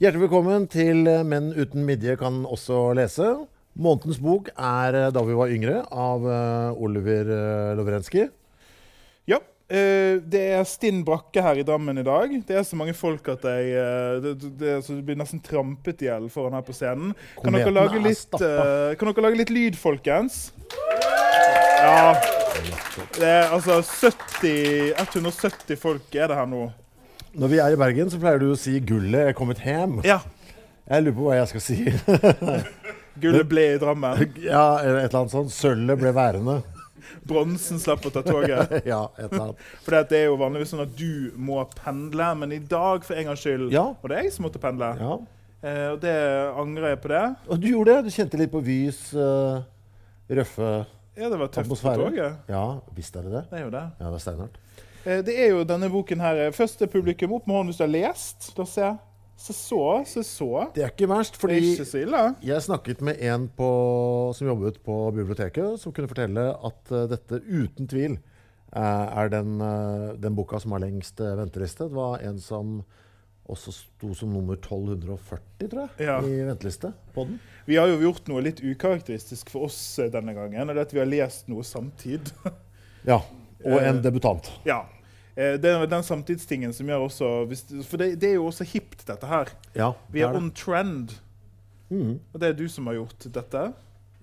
Hjertelig velkommen til Menn uten midje kan også lese. Månedens bok er eh, Da vi var yngre, av eh, Oliver uh, Lovrenskij. Ja. eh, det er stinn brakke her i Drammen i dag. Det er så mange folk at jeg eh, det, det, det, blir nesten trampet i hjel foran her på scenen. Kan dere, lage litt, eh, kan dere lage litt lyd, folkens? Ja. Det er altså 70 170 folk er det her nå. Når vi er i Bergen, så pleier du å si 'gullet er kommet hjem'. Ja. Jeg lurer på hva jeg skal si. Gullet ble i Drammen. ja, eller et eller annet sånt. Sølvet ble værende. Bronsen slapp å ta toget. ja, et eller annet. For det er jo vanligvis sånn at du må pendle, men i dag for en gangs skyld Ja. var det jeg som måtte pendle. Ja. Eh, og det angrer jeg på det. Og du gjorde det. Du kjente litt på Vys uh, røffe Ja, det var tøft på toget. Ja, visst er det det. Det er jo det. Ja, det er steinhardt. Eh, Det er jo denne boken her. eh, Første publikum opp med hånden hvis du har lest. La oss se. Se så, se så. Det er ikke verst, er fordi ikke så ille. Jeg snakket med en på, som jobbet på biblioteket, som kunne fortelle at eh, dette uten tvil er den, den boka som har lengst venteliste. Det var en som også sto som nummer 1240, tror jeg, Ja. i venteliste på den. Vi har jo gjort noe litt ukarakteristisk for oss denne gangen. og det er at Vi har lest noe samtid. Ja, Og Eh, en debutant. ja. Eh, Det er den samtidstingen som gjør også For det, det er jo også hipt, dette her. Ja, Vi er er on trend. Mm. Og det er du som har gjort dette.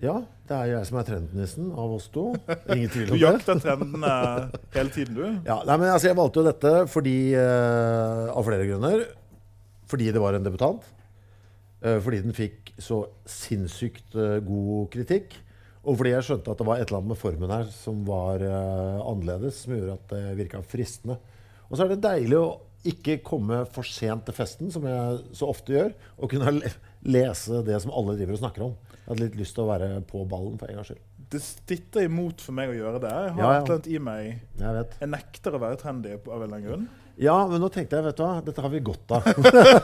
ja, det er jeg som er trendnissen av oss to. Ingen tvil om det. Du jakter trendene hele tiden, du. Ja, nei, men altså, jeg valgte jo dette fordi, uh, av flere grunner. Fordi det var en debutant. Uh, fordi den fikk så sinnssykt uh, god kritikk. Og fordi jeg skjønte at det var et eller annet med formen her som var uh, annerledes, som gjorde at det virka fristende. Og så er det deilig å ikke komme for sent til festen, som jeg så ofte gjør, og kunne lese det som alle driver og snakker om. Jeg hadde litt lyst til å være på ballen for en gangs skyld. Det stritter imot for meg å gjøre det. Jeg har Ja, ja. et eller annet i meg. Jeg vet. Jeg nekter å være trendy av en eller annen grunn. Ja, men nå tenkte jeg, vet du hva, dette har vi godt av.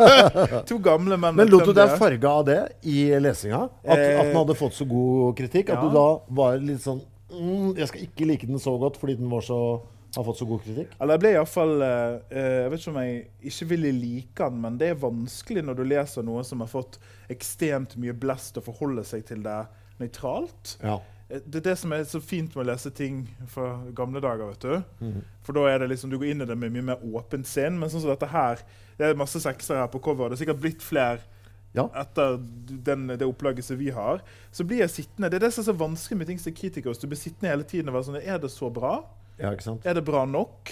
To gamle menn Men lot du deg farge av det i lesinga? At, Eh, at den hadde fått så god kritikk? At ja. du da var litt sånn mm, Jeg skal ikke like den så godt fordi den var så, har fått så god kritikk? Eller jeg ble iallfall uh, Jeg vet ikke om jeg ikke ville like den, men det er vanskelig når du leser noe som har fått ekstremt mye blest, å forholde seg til det nøytralt. Ja. Eh, Det er det som er så fint med å lese ting fra gamle dager. vet du. Mm. For da er det liksom, Du går inn i det med mye mer åpent sinn. Men sånn som dette her, det er masse sekser her på cover. Det er sikkert blitt flere Ja. etter den, det opplaget som vi har. Så blir jeg sittende. Det er det som er så vanskelig med ting som er kritikere. Du blir sittende hele tiden og være sånn Er det så bra? ja, ikke sant? Er det bra nok?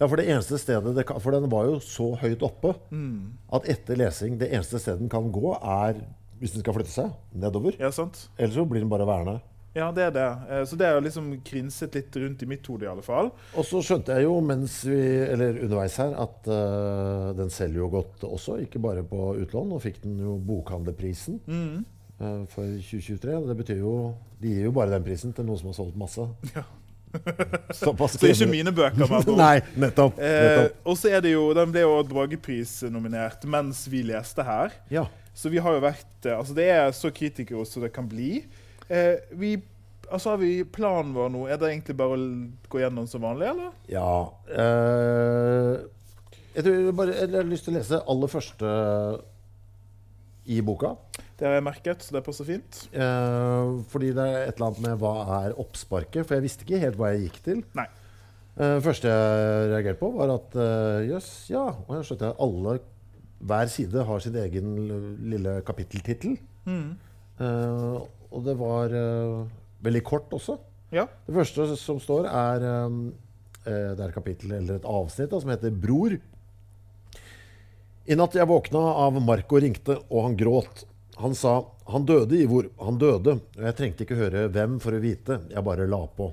Ja, for det eneste stedet det kan, For den var jo så høyt oppe Mm. at etter lesing Det eneste stedet den kan gå, er hvis den skal flytte seg nedover. Ja, sant? Ellers så blir den bare værende. Ja, det er det. Eh, Så det er jo liksom krinset litt rundt i mitt hode, i alle fall. Og så skjønte jeg jo mens vi, eller underveis her at uh, den selger jo godt også, ikke bare på utlån. Nå fikk den jo bokhandlerprisen Mm. uh, for 2023. og Det betyr jo De gir jo bare den prisen til noen som har solgt masse. Ja. Såpass Så ikke mine bøker. med andre. Nei, nettopp. Eh, nettopp. og så er det jo, Den ble jo Bragepris-nominert mens vi leste her. Ja. Så vi har jo vært eh, Altså, det er så kritikere som det kan bli. Eh, vi Altså, har vi planen vår nå? Er det egentlig bare å gå gjennom som vanlig, eller? ja eh, jeg, tror bare, jeg har lyst til å lese aller første i boka. Det har jeg merket, så det passer fint. Eh, fordi det er et eller annet med hva er oppsparket. For jeg visste ikke helt hva jeg gikk til. Nei. Eh, første jeg reagerte på, var at eh, jøss, ja. Og jeg skjønte at alle hver side har sin egen lille kapitteltittel. Eh, og det var uh, veldig kort også. Ja. Det første som står, er um, Det er et kapittel eller et avsnitt da, som heter 'Bror'. I natt jeg våkna av Marco ringte, og han gråt. Han sa 'Han døde, Ivor. Han døde.' Og jeg trengte ikke høre hvem for å vite. Jeg bare la på.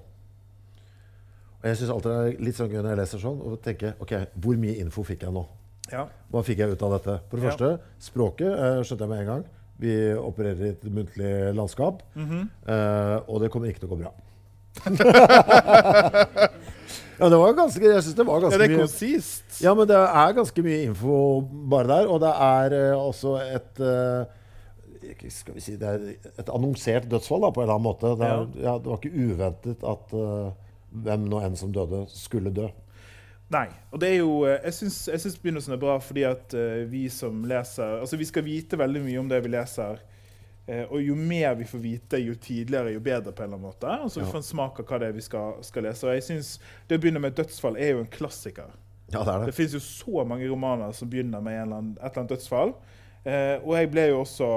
Og jeg syns alltid det er litt sånn gøy når jeg leser sånn, og tenker OK, hvor mye info fikk jeg nå? ja. Hva fikk jeg ut av dette? For det Ja. første, språket skjønte jeg med en gang. Vi opererer i et muntlig landskap. mm -hmm. uh, og det kommer ikke til å gå bra. ja, det var ganske Jeg syns det var ja, ganske det er mye konsist. Ja, men det er ganske mye info bare der. Og det er uh, også et uh, skal vi si, Det er et annonsert dødsfall da, på en eller annen måte. Det, er, ja. det var ikke uventet at hvem nå enn som døde, skulle dø. Nei. Og det er jo eh, Jeg syns, begynnelsen er bra fordi at eh, vi som leser Altså, vi skal vite veldig mye om det vi leser. Eh, og jo mer vi får vite, jo tidligere, jo bedre, på en eller annen måte. Altså, vi får en smak av hva det er vi skal, skal lese. Og jeg synes Det å begynne med et dødsfall er jo en klassiker. Ja, det er Det det. fins jo så mange romaner som begynner med eller annen, et eller annet dødsfall. Eh, og jeg ble jo også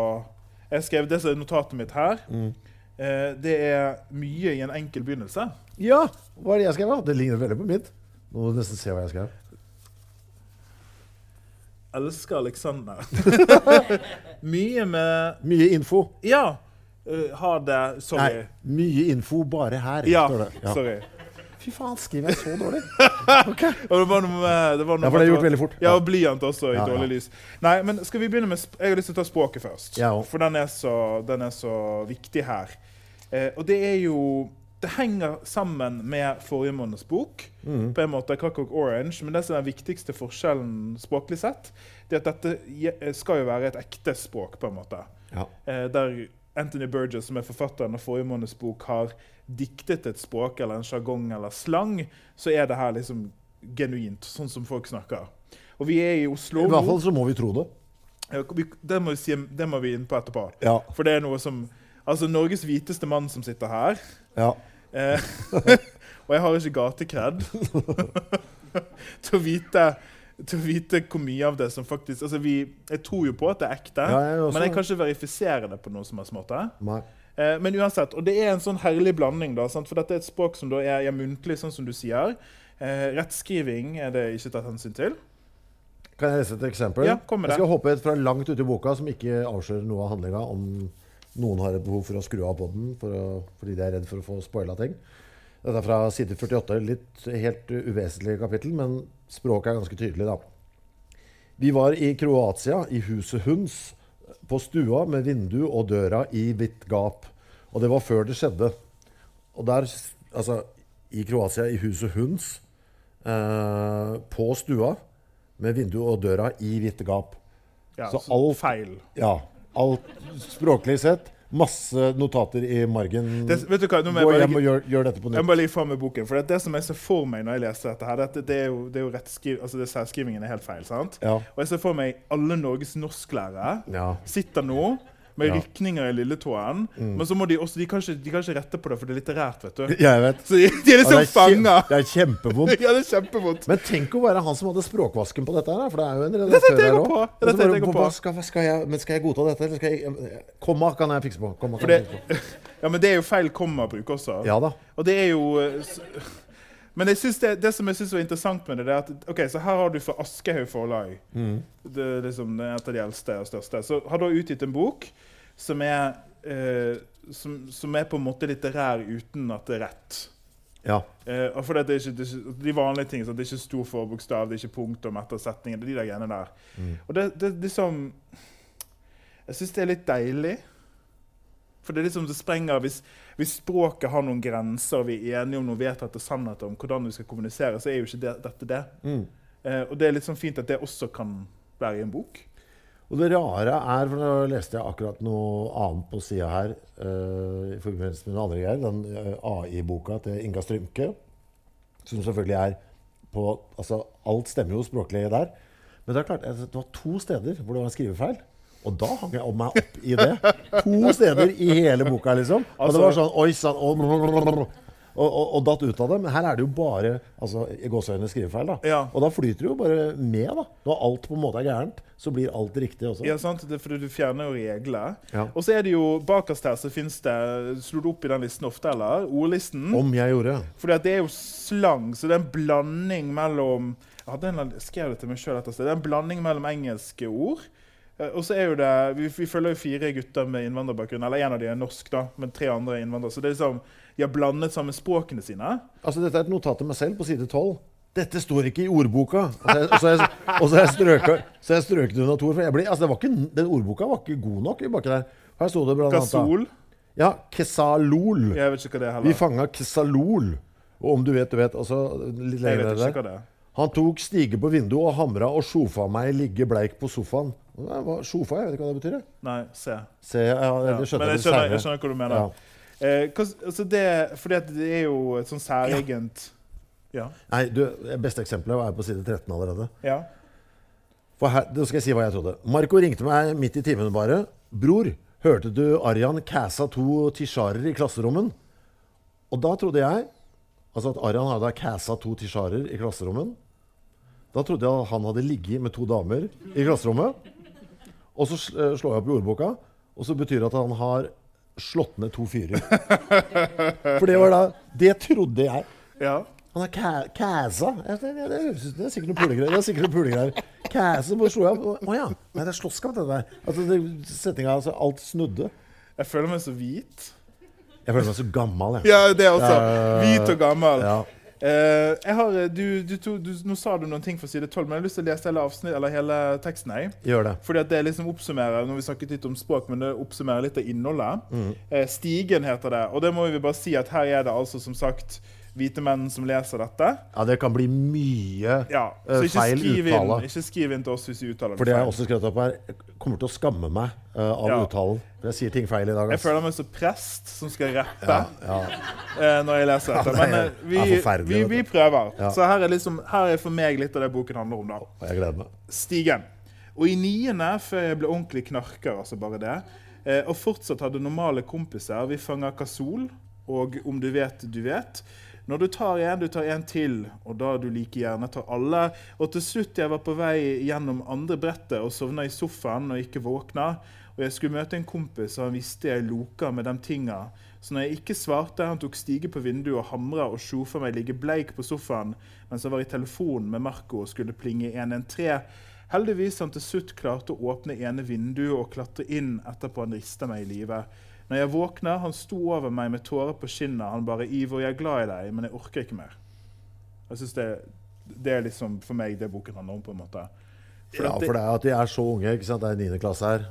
Jeg skrev det som er notatet mitt her. Eh, det er mye i en enkel begynnelse. Ja! Hva er det jeg skrev? da? Det ligner veldig på mitt. Nå må du nesten se hva jeg skrev. Elsker Alexander. mye med Mye info. Ja. Uh, ha det Sorry. Nei, mye info bare her, Ja, står det. Ja. sorry. Fy faen, skriver jeg så dårlig? Okay. det var noe med det var noe Ja, for det er gjort veldig fort. Ja, Ja. og blyant også i Ja, ja. dårlig lys. Nei, men skal vi begynne med sp Jeg har lyst til å ta språket først. Ja, for den er, så, den er så viktig her. Eh, og det er jo Det henger sammen med forrige måneds bok. Mm. På en måte Clockwork Orange, men det som er den viktigste forskjellen språklig sett, det er at dette skal jo være et ekte språk, på en måte. Ja. Eh, der Anthony Burgess, som er forfatteren av forrige måneds bok, har diktet et språk eller en sjargong eller slang, så er det her liksom genuint, sånn som folk snakker. Og vi er i Oslo I hvert fall så må vi tro det. Det må vi, si, det må vi inn på etterpå. Ja. For det er noe som Altså, Norges hviteste mann som sitter her ja. Eh, Og jeg har ikke gatekred til, å vite, til å vite hvor mye av det som faktisk Altså, vi, Jeg tror jo på at det er ekte, Ja, jeg men jeg kan ikke verifisere det på noe som helst måte. Eh, men uansett, og det er en sånn herlig blanding, da, sant? for dette er et språk som er, er muntlig, sånn som du sier. Eh, rettskriving er det ikke tatt hensyn til. Kan jeg lese et eksempel? Ja, kom med jeg skal hoppe et fra langt ute i boka som ikke avslører noe av handlinga, om noen har et behov for å skru av poden for fordi de er redd for å få spoila ting. Dette er fra side 48. Litt helt uvesentlig kapittel, men språket er ganske tydelig, da. Vi var i Kroatia, i huset Huns, på stua med vindu og døra i hvitt gap. Og det var før det skjedde. Og der, altså I Kroatia, i huset Huns, eh, på stua, med vindu og døra i hvitt gap. Ja, Så så alt- feil. Ja. Alt språklig sett. Masse notater i margen. Det, vet du hva, Gå hjem og gjør, gjør dette på nytt. jeg må bare legge fram med boken. For det, det som jeg ser for meg når jeg leser dette, her, det, det er jo, det er jo rettskriv, altså det særskrivingen er helt feil. sant? Ja. Og jeg ser for meg alle Norges norsklærere Ja. sitter nå med Ja. rykninger i lilletåen. Men så må de også, de kan, ikke, de kan ikke rette på det, for det er litterært. vet du. Jeg vet. Så de, de er liksom det, er fanga. det er kjempevondt. Ja, det er kjempevondt. Men tenk å være han som hadde språkvasken på dette her, for det er jo en Det redaktør her òg. Jeg men skal jeg godta dette, eller skal jeg Komma kan jeg fikse på. Komma kan jeg fikse på. ja, men det er jo feil komma-bruk også. Ja da. Og det er jo eh, Men det, det som jeg synes var interessant med det, det er at ok, så her har du fra Aschehoug forlag Mm. det liksom det er et av de eldste og største. Så har du utgitt en bok som er, eh, som, som er på en måte litterær uten at det er rett. Ja. Eh, for det er ikke, det er ikke, de vanlige tingene, det er ikke stor forbokstav, det er ikke punktum etter setningen. det er de der greiene der. Og det, det liksom Jeg syns det er litt deilig. For det er liksom det sprenger hvis, hvis språket har noen grenser, og vi er enige om noen vedtatte sannheter om hvordan vi skal kommunisere, så er jo ikke det, dette det. Mm. Eh, og det er litt sånn fint at det også kan være i en bok. Og det rare er, for nå leste jeg akkurat noe annet på sida her uh, i forbindelse med den andre greier, den uh, AI-boka til Inga Strymke, som selvfølgelig er på Altså, alt stemmer jo språklig der. Men det er klart, altså, det var to steder hvor det var en skrivefeil. Og da hang jeg meg opp i det. To steder i hele boka, liksom. Og det var sånn Oi sann. å, og, og, og datt ut av det. Men her er det jo bare altså, i gåseøynene skrivefeil. da. Ja. Og da flyter det jo bare med. da. Når alt på en måte er gærent, så blir alt riktig også. Ja, sant? Det fordi du fjerner jo regler. Ja. Og så er det jo bakerst her så fins det Slo du opp i den listen ofte, eller? Ordlisten. Om jeg gjorde. Fordi at det er jo slang, så det er en blanding mellom Jeg hadde en, skrev det til meg sjøl etter sted. Det er en blanding mellom engelske ord. Eh, Og så er jo det, vi, vi følger jo fire gutter med innvandrerbakgrunn. Eller en av dem er norsk, da, men tre andre er innvandrere. Så det er liksom, de har blandet sammen språkene sine. Altså, Dette er et notat til meg selv på side 12. Dette står ikke i ordboka. Og så har jeg, strøket unna to ord. Altså, det var ikke, den ordboka var ikke god nok. i baki der. Her sto det blant annet Ja, Kesalol. Jeg vet ikke hva det er heller. Vi fanga Kesalol. Og om du vet, du vet. Altså, litt Jeg vet ikke hva det er. Han tok stige på vinduet og hamra og sjofa meg ligge bleik på sofaen. Hva- Sjofa? Jeg vet ikke hva det betyr. jeg. Nei, se. Se, ja, Ja. skjønte Men jeg jeg skjønner, jeg skjønner hva du mener. Ja. Eh, hva, altså det, fordi det er jo et sånn særegent Ja. Nei, du, Beste eksempelet er på side 13 allerede. ja. For her, Da skal jeg si hva jeg trodde. Marco ringte meg midt i timen bare. 'Bror, hørte du Arjan kæsa to tisjarer i klasserommet?' Og da trodde jeg Altså at Arjan hadde kæsa to tisjarer i klasserommet. Da trodde jeg han hadde ligget med to damer i klasserommet. Og så eh, slår jeg opp i ordboka, og så betyr det at han har slått ned to fyrer. For det var da Det trodde jeg. ja. Han er kæsa. Det, det, det, er sikkert noen pulegreier. Det er sikkert noen pulegreier. Kæsa, bare slo jeg opp. Å ja. Nei, det er slåsskamp, det der. Altså, det, setninga, altså, alt snudde. Jeg føler meg så hvit. Jeg føler meg så gammel, jeg. Ja, det også. Hvit og gammel. Ja. Eh, jeg har, du, du, to- du, nå sa du noen ting fra side 12, men jeg har lyst til å lese hele, avsnitt, eller hele teksten. Jeg. Gjør det. Fordi det liksom oppsummerer når vi snakket litt om språk, men det oppsummerer litt av innholdet. Mm. Uh, stigen heter det. Og det må vi bare si at her er det altså som sagt hvite menn som leser dette. Ja, det kan bli mye Ja, Eh, feil skriv, inn, uttale. ikke skriv inn til oss hvis vi uttaler For det det har feil. jeg også skrevet opp her. Kommer til å skamme meg uh, av Ja. uttalen. For jeg sier ting feil i dag. Jeg føler meg som prest som skal rappe Ja, eh, når jeg leser dette. Det Men eh, vi, vi, vi prøver. Så her er, liksom, her er for meg litt av det boken handler om. da. Jeg gleder meg. Stigen. Og i niende, før jeg ble ordentlig knarker, altså bare det, og fortsatt hadde normale kompiser, vi fanga kasol, og om du vet, du vet. Når du tar en, du tar en til, og da du like gjerne tar alle. Og til slutt jeg var på vei gjennom andre brettet og sovna i sofaen og ikke våkna. Og jeg skulle møte en kompis, og han visste jeg loka med de tinga. Så når jeg ikke svarte, han tok stige på vinduet og hamra og sjofa meg ligge bleik på sofaen mens han var i telefonen med Marco og skulle plinge 113. Heldigvis han til slutt klarte å åpne ene vinduet og klatre inn etterpå han rista meg i live. Når jeg våkner, han sto over meg med tårer på kinnet. Han bare 'Ivo, jeg er glad i deg, men jeg orker ikke mer'. Jeg synes det, det er liksom for meg det boken handler om, på en måte. For Ja, det- for det er at de er så unge. ikke sant? Det er 9. klasse her.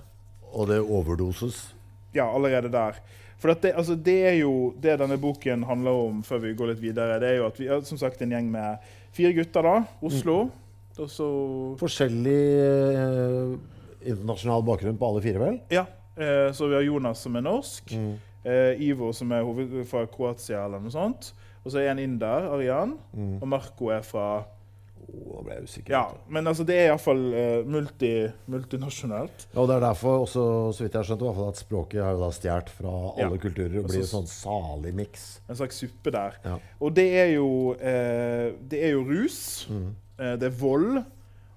Og det overdoses. Ja, allerede der. For det, altså, det er jo det denne boken handler om, før vi går litt videre. Det er jo at vi er som sagt en gjeng med fire gutter, da. Oslo. Mm. så Forskjellig eh, internasjonal bakgrunn på alle fire, vel? Ja. Eh, så vi har Jonas som er norsk. Mm. Eh, Ivo som er hoved fra Kroatia eller noe sånt. Og så er en inder, Arian. Mm. Og Marco er fra da ble jeg usikker. Ja, men altså det er iallfall eh, multi, multinasjonalt. Ja, og det er derfor også, så vidt jeg har skjønt, i hvert fall at språket har jo da stjålet fra Ja. alle kulturer og Og blir en sånn salig miks. En slags suppe der. Ja. Og det er jo eh, Det er jo rus. Mm. Eh, det er vold.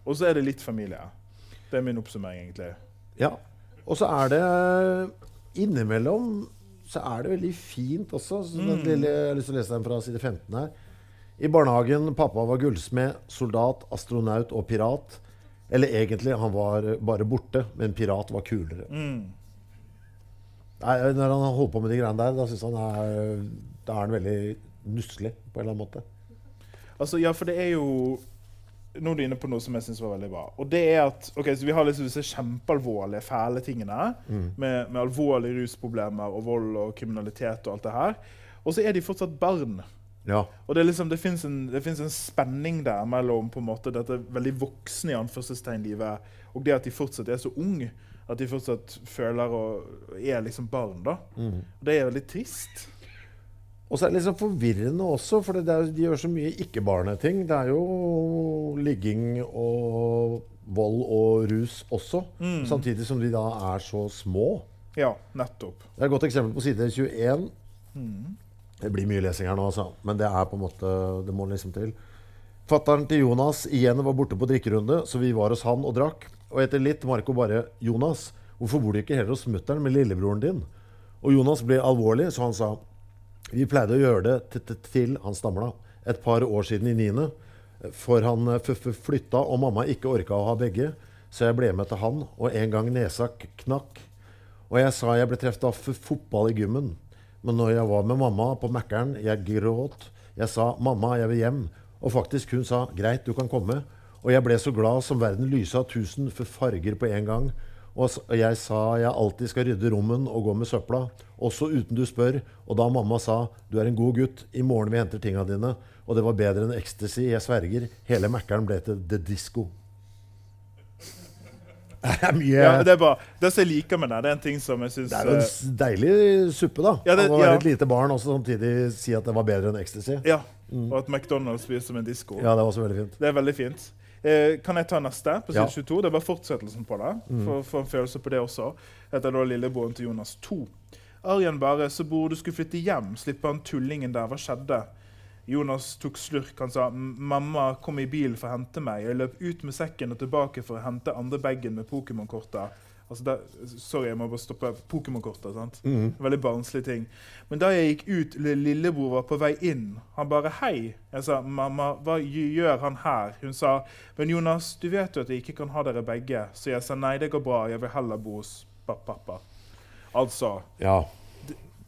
Og så er det litt familie. Det er min oppsummering, egentlig. Ja. Og så er det innimellom så er det veldig fint også. Så den lille, jeg har lyst til å lese den fra side 15 her. I barnehagen pappa var gullsmed, soldat, astronaut og pirat. Eller egentlig, han var bare borte, men pirat var kulere. Mm. Nei, når han holder på med de greiene der, da syns han er, da er han veldig nusselig på en eller annen måte. Altså, ja, for det er jo Nå er du inne på noe som jeg syns var veldig bra. Og det er at ok, så Vi har liksom disse kjempealvorlige, fæle tingene. Med, med alvorlige rusproblemer og vold og kriminalitet og alt det her. Og så er de fortsatt barn. Ja. Og det, liksom, det fins en, en spenning der mellom på en måte dette veldig voksne i anførselstegn-livet og det at de fortsatt er så unge. At de fortsatt føler og er liksom barn. da. Og det er veldig trist. Og så er det litt sånn forvirrende også, for det er, de gjør så mye ikke-barneting. Det er jo ligging og vold og rus også, samtidig som de da er så små. Ja, nettopp. Det er et godt eksempel på side 21. Det blir mye lesing her nå, altså. Men det er på en måte Det må liksom til. Fattern til Jonas igjen var borte på drikkerunde, så vi var hos han og drakk. Og etter litt Marco bare 'Jonas, hvorfor bor du ikke heller hos mutter'n med lillebroren din?' Og Jonas ble alvorlig, så han sa 'Vi pleide å gjøre det til, til, til Han stamla. Et par år siden i niende. For han eh, flytta, og mamma ikke orka å ha begge. Så jeg ble med til han, og en gang nesa knakk. Og jeg sa jeg ble truffet av fotball i gymmen. Men når jeg var med mamma på Mækkern, jeg gråt. Jeg sa 'mamma, jeg vil hjem'. Og faktisk hun sa 'greit, du kan komme'. Og jeg ble så glad som verden lysa av tusen farger på en gang. Og jeg sa jeg alltid skal rydde rommen og gå med søpla, også uten du spør. Og da mamma sa 'du er en god gutt, i morgen vi henter tinga dine'. Og det var bedre enn ecstasy, jeg sverger. Hele Mækkern ble til The Disco. Det er mye Ja, det er bare, det som jeg liker med det, det er en ting som jeg syns Det er jo en deilig suppe, da. Ja, det- å være ja. et lite barn og samtidig si at det var bedre enn ecstasy. Ja. Og at McDonald's blir som en disko. Ja, det var også veldig fint. Det er veldig fint. Eh, kan jeg ta neste? På side Ja. 22. Det er bare fortsettelsen på det. For for en følelse på det også. Dette er da lillebroren til Jonas 2. Arjen bare, så bror du skulle flytte hjem, slippe han tullingen der. Hva skjedde? Jonas tok slurk. Han sa mamma kom i bilen for å hente meg. Jeg løp ut med sekken og tilbake for å hente andre bagen med Pokémon-korta. Altså der, sorry, jeg må bare stoppe. Pokémon-kortet. sant? Veldig barnslig ting. Men da jeg gikk ut, lillebror var på vei inn. Han bare 'hei'. Jeg sa 'mamma, hva gjør han her?' Hun sa 'men Jonas, du vet jo at jeg ikke kan ha dere begge'. Så jeg sa 'nei, det går bra, jeg vil heller bo hos pappa'. Altså Ja.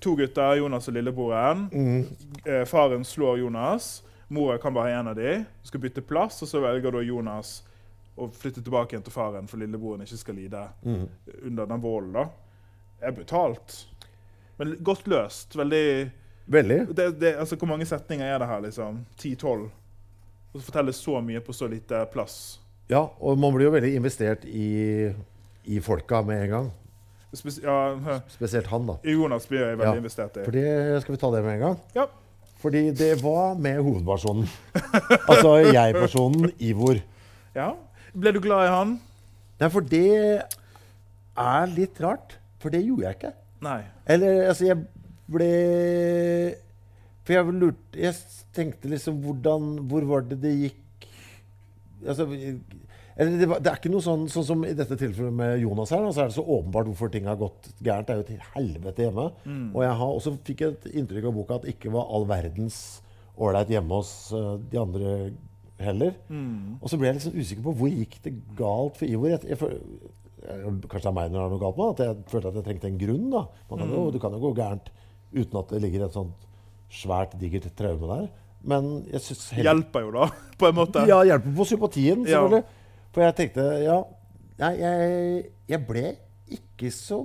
to gutter, Jonas og lillebroren. Eh, faren slår Jonas. Mora kan bare ha en av de. Skal bytte plass, og så velger da Jonas å flytte tilbake igjen til faren, for lillebroren ikke skal lide under den volden. da. Er brutalt. Men godt løst. Veldig Veldig. det, det, altså, Hvor mange setninger er det her? liksom? 10-12? Og så fortelle så mye på så lite plass. Ja, og man blir jo veldig investert i, i folka med en gang. Spes ja. Spesielt han, da. Jonas blir jeg veldig Ja, investert i. Fordi, skal vi ta det med en gang? Ja. Fordi det var med hovedpersonen. Altså jeg-personen Ivor. ja. Ble du glad i han? Nei, for det er litt rart. For det gjorde jeg ikke. Nei. Eller altså, jeg ble For jeg lurte Jeg tenkte liksom hvordan Hvor var det det gikk Altså eller det, var, det er ikke noe sånn, sånn som i dette tilfellet med Jonas her. Så er det så åpenbart hvorfor ting har gått gærent. Det er jo til helvete hjemme. Og jeg har også fikk et inntrykk av boka at det ikke var all verdens ålreit hjemme hos uh, de andre heller. Og så ble jeg sånn usikker på hvor gikk det galt for Ivor. Jeg, jeg, jeg, kanskje det er meg når det er noe galt med At jeg følte at jeg trengte en grunn. da. Man kan jo, det kan jo gå gærent uten at det ligger et sånt svært, digert traume der. Men jeg syns Hjelper jo, da, på en måte. Ja, hjelper på sympatien, Ja. selvfølgelig. For jeg tenkte Ja, jeg, jeg ble ikke så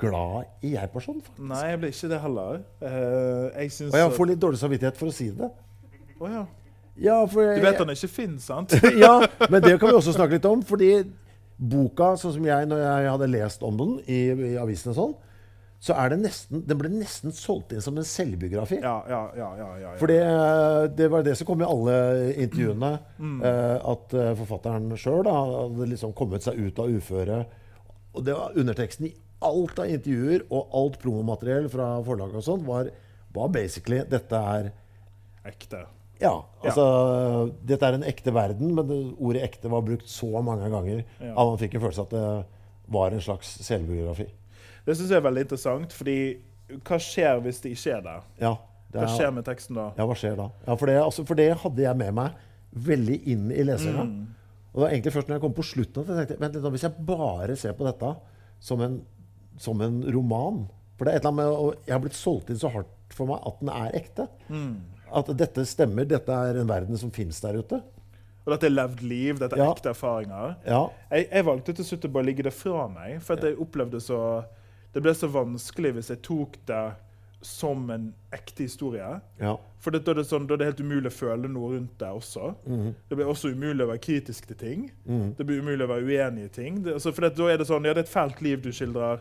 glad i jeg-personen, faktisk. Nei, jeg ble ikke det heller. Uh, jeg Og jeg får litt dårlig samvittighet for å si det. Oh, ja. Ja, for Du jeg, vet han ikke fins, sant? ja, men det kan vi også snakke litt om. Fordi boka, sånn som jeg, når jeg hadde lest om den i, i avisen og sånn, så er det nesten, den ble nesten solgt inn som en selvbiografi. Ja, ja, ja. ja, ja. For det, det var det som kom i alle intervjuene. eh, at eh, forfatteren sjøl hadde liksom kommet seg ut av uføre. Og det var underteksten i alt av intervjuer og alt promomateriell fra forlaget og sånt var, var basically Dette er Ekte. Ja, altså Dette er en ekte verden, men ordet 'ekte' var brukt så mange ganger Ja. at man fikk en følelse at det var en slags selvbiografi. Det syns jeg er veldig interessant, fordi hva skjer hvis det ikke er det? Ja, det Hva er- skjer med teksten da? Ja, hva skjer da? Ja, for det, altså, for det hadde jeg med meg veldig inn i leseringa. Og det var egentlig først når jeg kom på slutten at jeg tenkte vent hvis jeg bare ser på dette som en, som en roman For det er et eller annet med og Jeg har blitt solgt inn så hardt for meg at den er ekte. At dette stemmer. Dette er en verden som fins der ute. Og dette er levd liv, dette er Ja. ekte erfaringer. Ja. Jeg, jeg valgte til slutt å bare ligge det fra meg, for jeg opplevde så Det ble så vanskelig hvis jeg tok det som en ekte historie. ja. For det, da, er det sånn, da er det helt umulig å føle noe rundt det også. Det blir også umulig å være kritisk til ting. Det blir umulig å være uenig i ting. Det, altså, for det, da er det sånn, ja, det er et fælt liv du skildrer.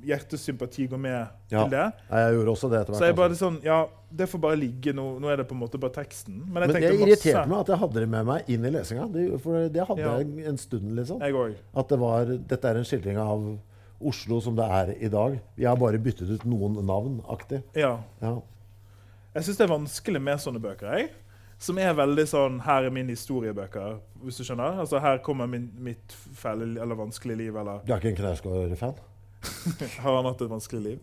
Hjertets sympati går med ja. til det. Ja, jeg gjorde også det etter Så jeg bare altså. sånn, ja, det får bare ligge nå. Nå er det på en måte bare teksten. Men Men det irriterte meg at jeg hadde det med meg inn i lesinga. Det, for det hadde Ja. jeg en stund. liksom. Jeg òg. At det var, dette er en skildring av Oslo som det er i dag. Vi har bare byttet ut noen navn aktig. Ja. Ja. Jeg syns det er vanskelig med sånne bøker. jeg. Som er veldig sånn Her er min historiebøker, hvis du skjønner. Altså Her kommer min, mitt fæle eller vanskelige liv. Eller Du er ikke en Knausgård-fan? har han hatt et vanskelig liv?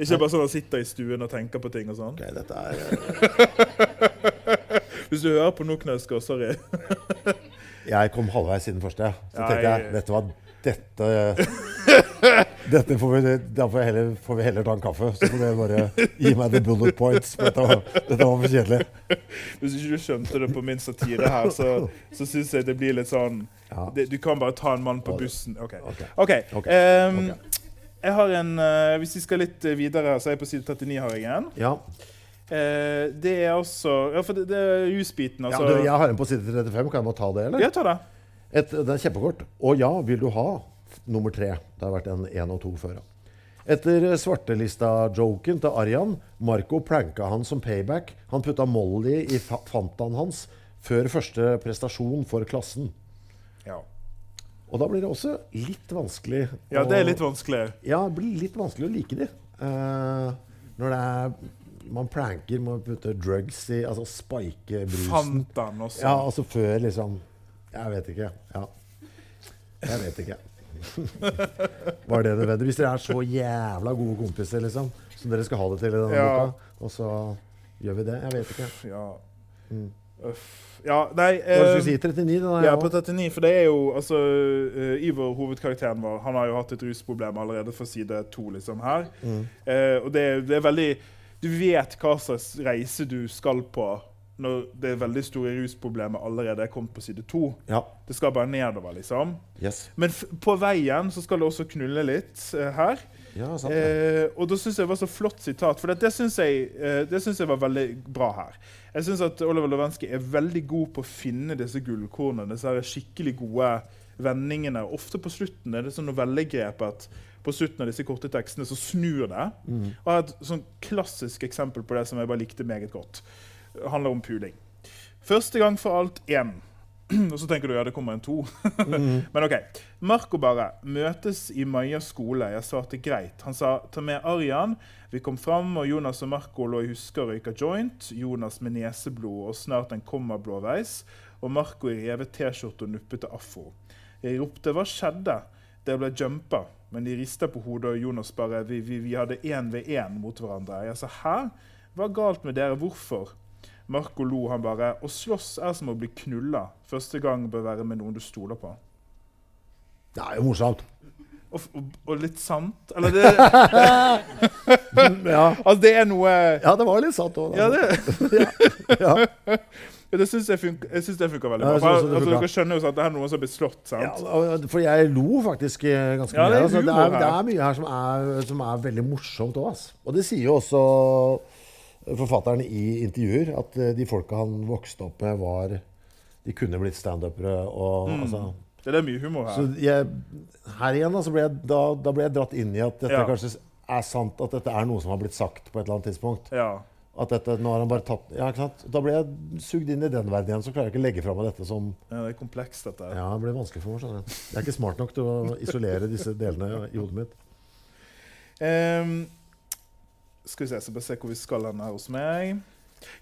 Ikke bare sånn han sitter i stuen og tenker på ting og sånn. Okay, dette er Hvis du hører på nå, Knausgård, sorry. Jeg kom halvveis i den første. Så tenkte jeg vet du hva, dette Dette får vi, Da får, heller, får vi heller ta en kaffe. Så får dere bare gi meg the bullet points. Dette var, dette var for kjedelig. Hvis ikke du skjønte det på min satire her, så, så syns jeg det blir litt sånn Ja. det, Du kan bare ta en mann på bussen. OK. okay. okay. okay. Um. Jeg har en uh, Hvis vi skal litt eh, videre, så er jeg på side 39 har jeg en. Ja. Uh, det er også Ja, for det, det er jusbiten, ja altså. du, jeg har en på side 35. Kan jeg bare ta det, eller? Ja, ta det. Et, det er kjempekort. Og ja, vil du ha nummer tre? Det har vært en én og to før. ja. Etter svartelista-joken til Arjan, Marco planka han som payback. Han putta Molly i fa- Fantaen hans før første prestasjon for klassen. Og da blir det også litt vanskelig ja, det er litt vanskelig. Ja, det blir litt vanskelig å like de. Uh, når det er Man pranker med å putte drugs i Altså spike brusen. Fantan også. Ja, altså før liksom Jeg vet ikke. Ja. Jeg vet ikke. Var det nødvendig? Hvis dere er så jævla gode kompiser, liksom, som dere skal ha det til i denne Ja. boka, og så gjør vi det? Jeg vet ikke. Ja. Uff. Ja, nei eh, si? 39? Den er Ja, på 39. For det er jo altså Iver, Ivor, hovedkarakteren vår, han har jo hatt et rusproblem allerede fra side to. liksom her. Eh, og det, er- det er veldig Du vet hva slags reise du skal på når det veldig store rusproblemet allerede er kommet på side to. Ja. Det skal bare nedover, liksom. Yes. Men på veien så skal det også knulle litt eh, her. Ja. Eh, og da syns jeg det var så flott sitat, for det, det syns jeg, eh, jeg var veldig bra her. Jeg syns at Oliver Lovensky er veldig god på å finne disse gullkornene, disse her skikkelig gode vendingene. Ofte på slutten er det sånn novellegrep at på slutten av disse korte tekstene så snur det. Og jeg har et sånn klassisk eksempel på det som jeg bare likte meget godt. Det handler om puling. Første gang for alt én. Og så tenker du ja, det kommer en to. Men OK. Marco bare møtes i Maja skole. Jeg svarte greit. Han sa ta med Arian. Vi kom fram, og Jonas og Marco lå i huske og røyka joint. Jonas med neseblod og snart en kommablåveis. Og Marco i revet T-skjorte og nuppete afro. Jeg ropte 'hva skjedde?' Det ble jumpa, men de rista på hodet, og Jonas bare vi, vi, vi hadde én ved én mot hverandre. Jeg sa 'hæ? Hva er galt med dere? Hvorfor?' Marco lo, han bare 'Å slåss er som å bli knulla. Første gang bør være med noen du stoler på'. Det er jo morsomt. Og, og, og litt sant? Eller det Ja, Altså, det er noe ja det var litt sant òg. Ja, det, ja. ja, det syns jeg, funker, jeg synes det funker veldig bra. Ja, altså, dere skjønner jo at det er noen som blitt slått, sant? Ja, for jeg lo faktisk eh, ganske Ja, mye. det altså. det, er, det er mye her som er, som er veldig morsomt òg. Og det sier jo også forfatteren i intervjuer, at eh, de folka han vokste opp med, var De kunne blitt standupere. og Mm. altså, Det er mye humor her. Så jeg, her igjen da, så ble jeg, da, da ble jeg dratt inn i at dette Ja. kanskje er sant, at dette er noe som har blitt sagt på et eller annet tidspunkt. Ja. At dette, nå har han bare tatt, ja, ikke sant? Da ble jeg sugd inn i den verden igjen. Så klarer jeg ikke å legge fra meg dette som ja, det er komplekst, dette. Ja, det ble vanskelig for meg. skjønner du. Jeg er ikke smart nok til å isolere disse delene i hodet mitt. Ehm, skal vi se, så bare se hvor vi skal hen her hos meg.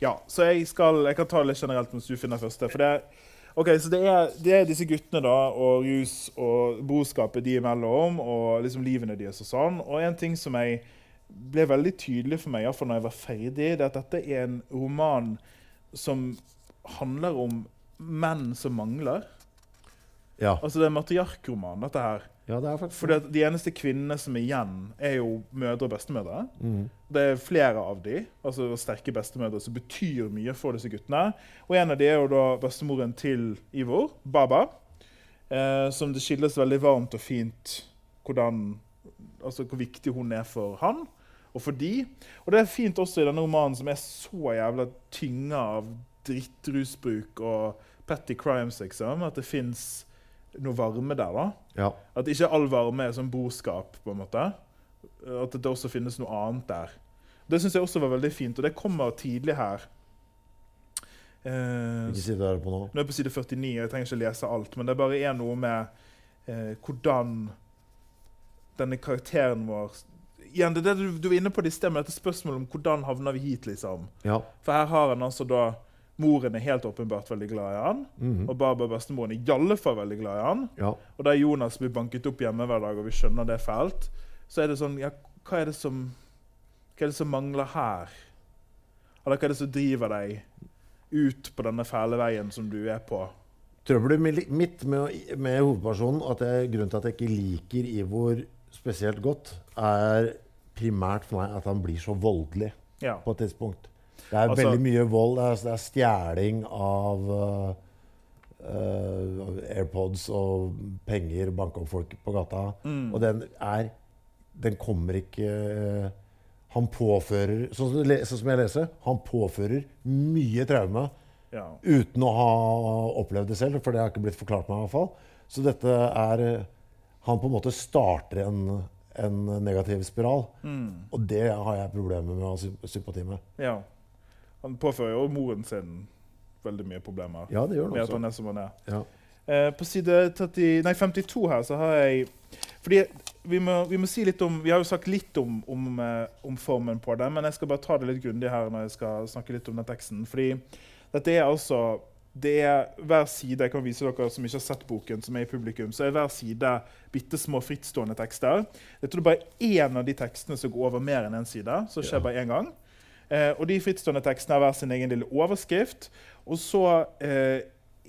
Ja, så jeg skal Jeg kan ta litt generelt mens du finner første. For det er, så det er, det er disse guttene da, og rus og brorskapet de imellom, og liksom livene deres og sånn. Og en ting som jeg ble veldig tydelig for meg, iallfall når jeg var ferdig, det er at dette er en roman som handler om menn som mangler. Ja, Altså det er en matriarkroman, dette her. Ja det er faktisk Fordi De eneste kvinnene som er igjen, er jo mødre og bestemødre. Mm. Det er flere av de, altså sterke bestemødre, som betyr mye for disse guttene. Og En av de er jo da bestemoren til Ivor, Baba. Eh, som det skilles veldig varmt og fint hvordan, altså hvor viktig hun er for han og for de. Og det er fint også i denne romanen som er så jævla tynga av drittrusbruk og petty crimes, liksom, at det fins noe varme der. da. Ja. At ikke all varme er sånn boskap. på en måte. At det også finnes noe annet der. Det syns jeg også var veldig fint, og det kommer tidlig her. Eh, Ikke si det der på nå. nå er jeg på side 49, og jeg trenger ikke lese alt, men det bare er noe med eh, hvordan denne karakteren vår igjen, det er det du, du var inne på det i sted, med dette spørsmålet om hvordan havner vi hit, liksom. Ja. For her har han altså da Moren er helt åpenbart veldig glad i han. Og Barbara bestemoren er i alle fall veldig glad i han. ja. Og da Jonas blir banket opp hjemme hver dag, og vi skjønner det fælt, så er det sånn Ja, hva er det som Hva er det som mangler her? Eller hva er det som driver deg ut på denne fæle veien som du er på? Trøbbelet mitt med, med hovedpersonen, at jeg, grunnen til at jeg ikke liker Ivor spesielt godt, er primært for meg at han blir så voldelig Ja. på et tidspunkt. Det er Altså- veldig mye vold. Det er, det er stjeling av uh, uh, AirPods og penger, banke opp folk på gata. Mm. Og den er Den kommer ikke uh, Han påfører Sånn som, sånn som jeg leser, han påfører mye traume ja. uten å ha opplevd det selv, for det har ikke blitt forklart meg i hvert fall. Så dette er øh, Han på en måte starter en, en negativ spiral. Mm. Og det har jeg problemer med å ha sympati med. ja. Han påfører jo moren sin veldig mye problemer Ja, det gjør med han at han er som han er. Ja. Eh, på side 30, nei, 52 her så har jeg Fordi vi må, vi må si litt om Vi har jo sagt litt om, om, eh, om formen på det, men jeg skal bare ta det litt grundig her når jeg skal snakke litt om den teksten. Fordi dette er altså det er hver side Jeg kan vise dere som ikke har sett boken, som er i publikum, så er hver side bitte små frittstående tekster. Jeg tror det bare er én av de tekstene som går over mer enn én side. Så skjer Ja. bare én gang. Eh, og de frittstående tekstene har hver sin egen lille overskrift. Og så eh,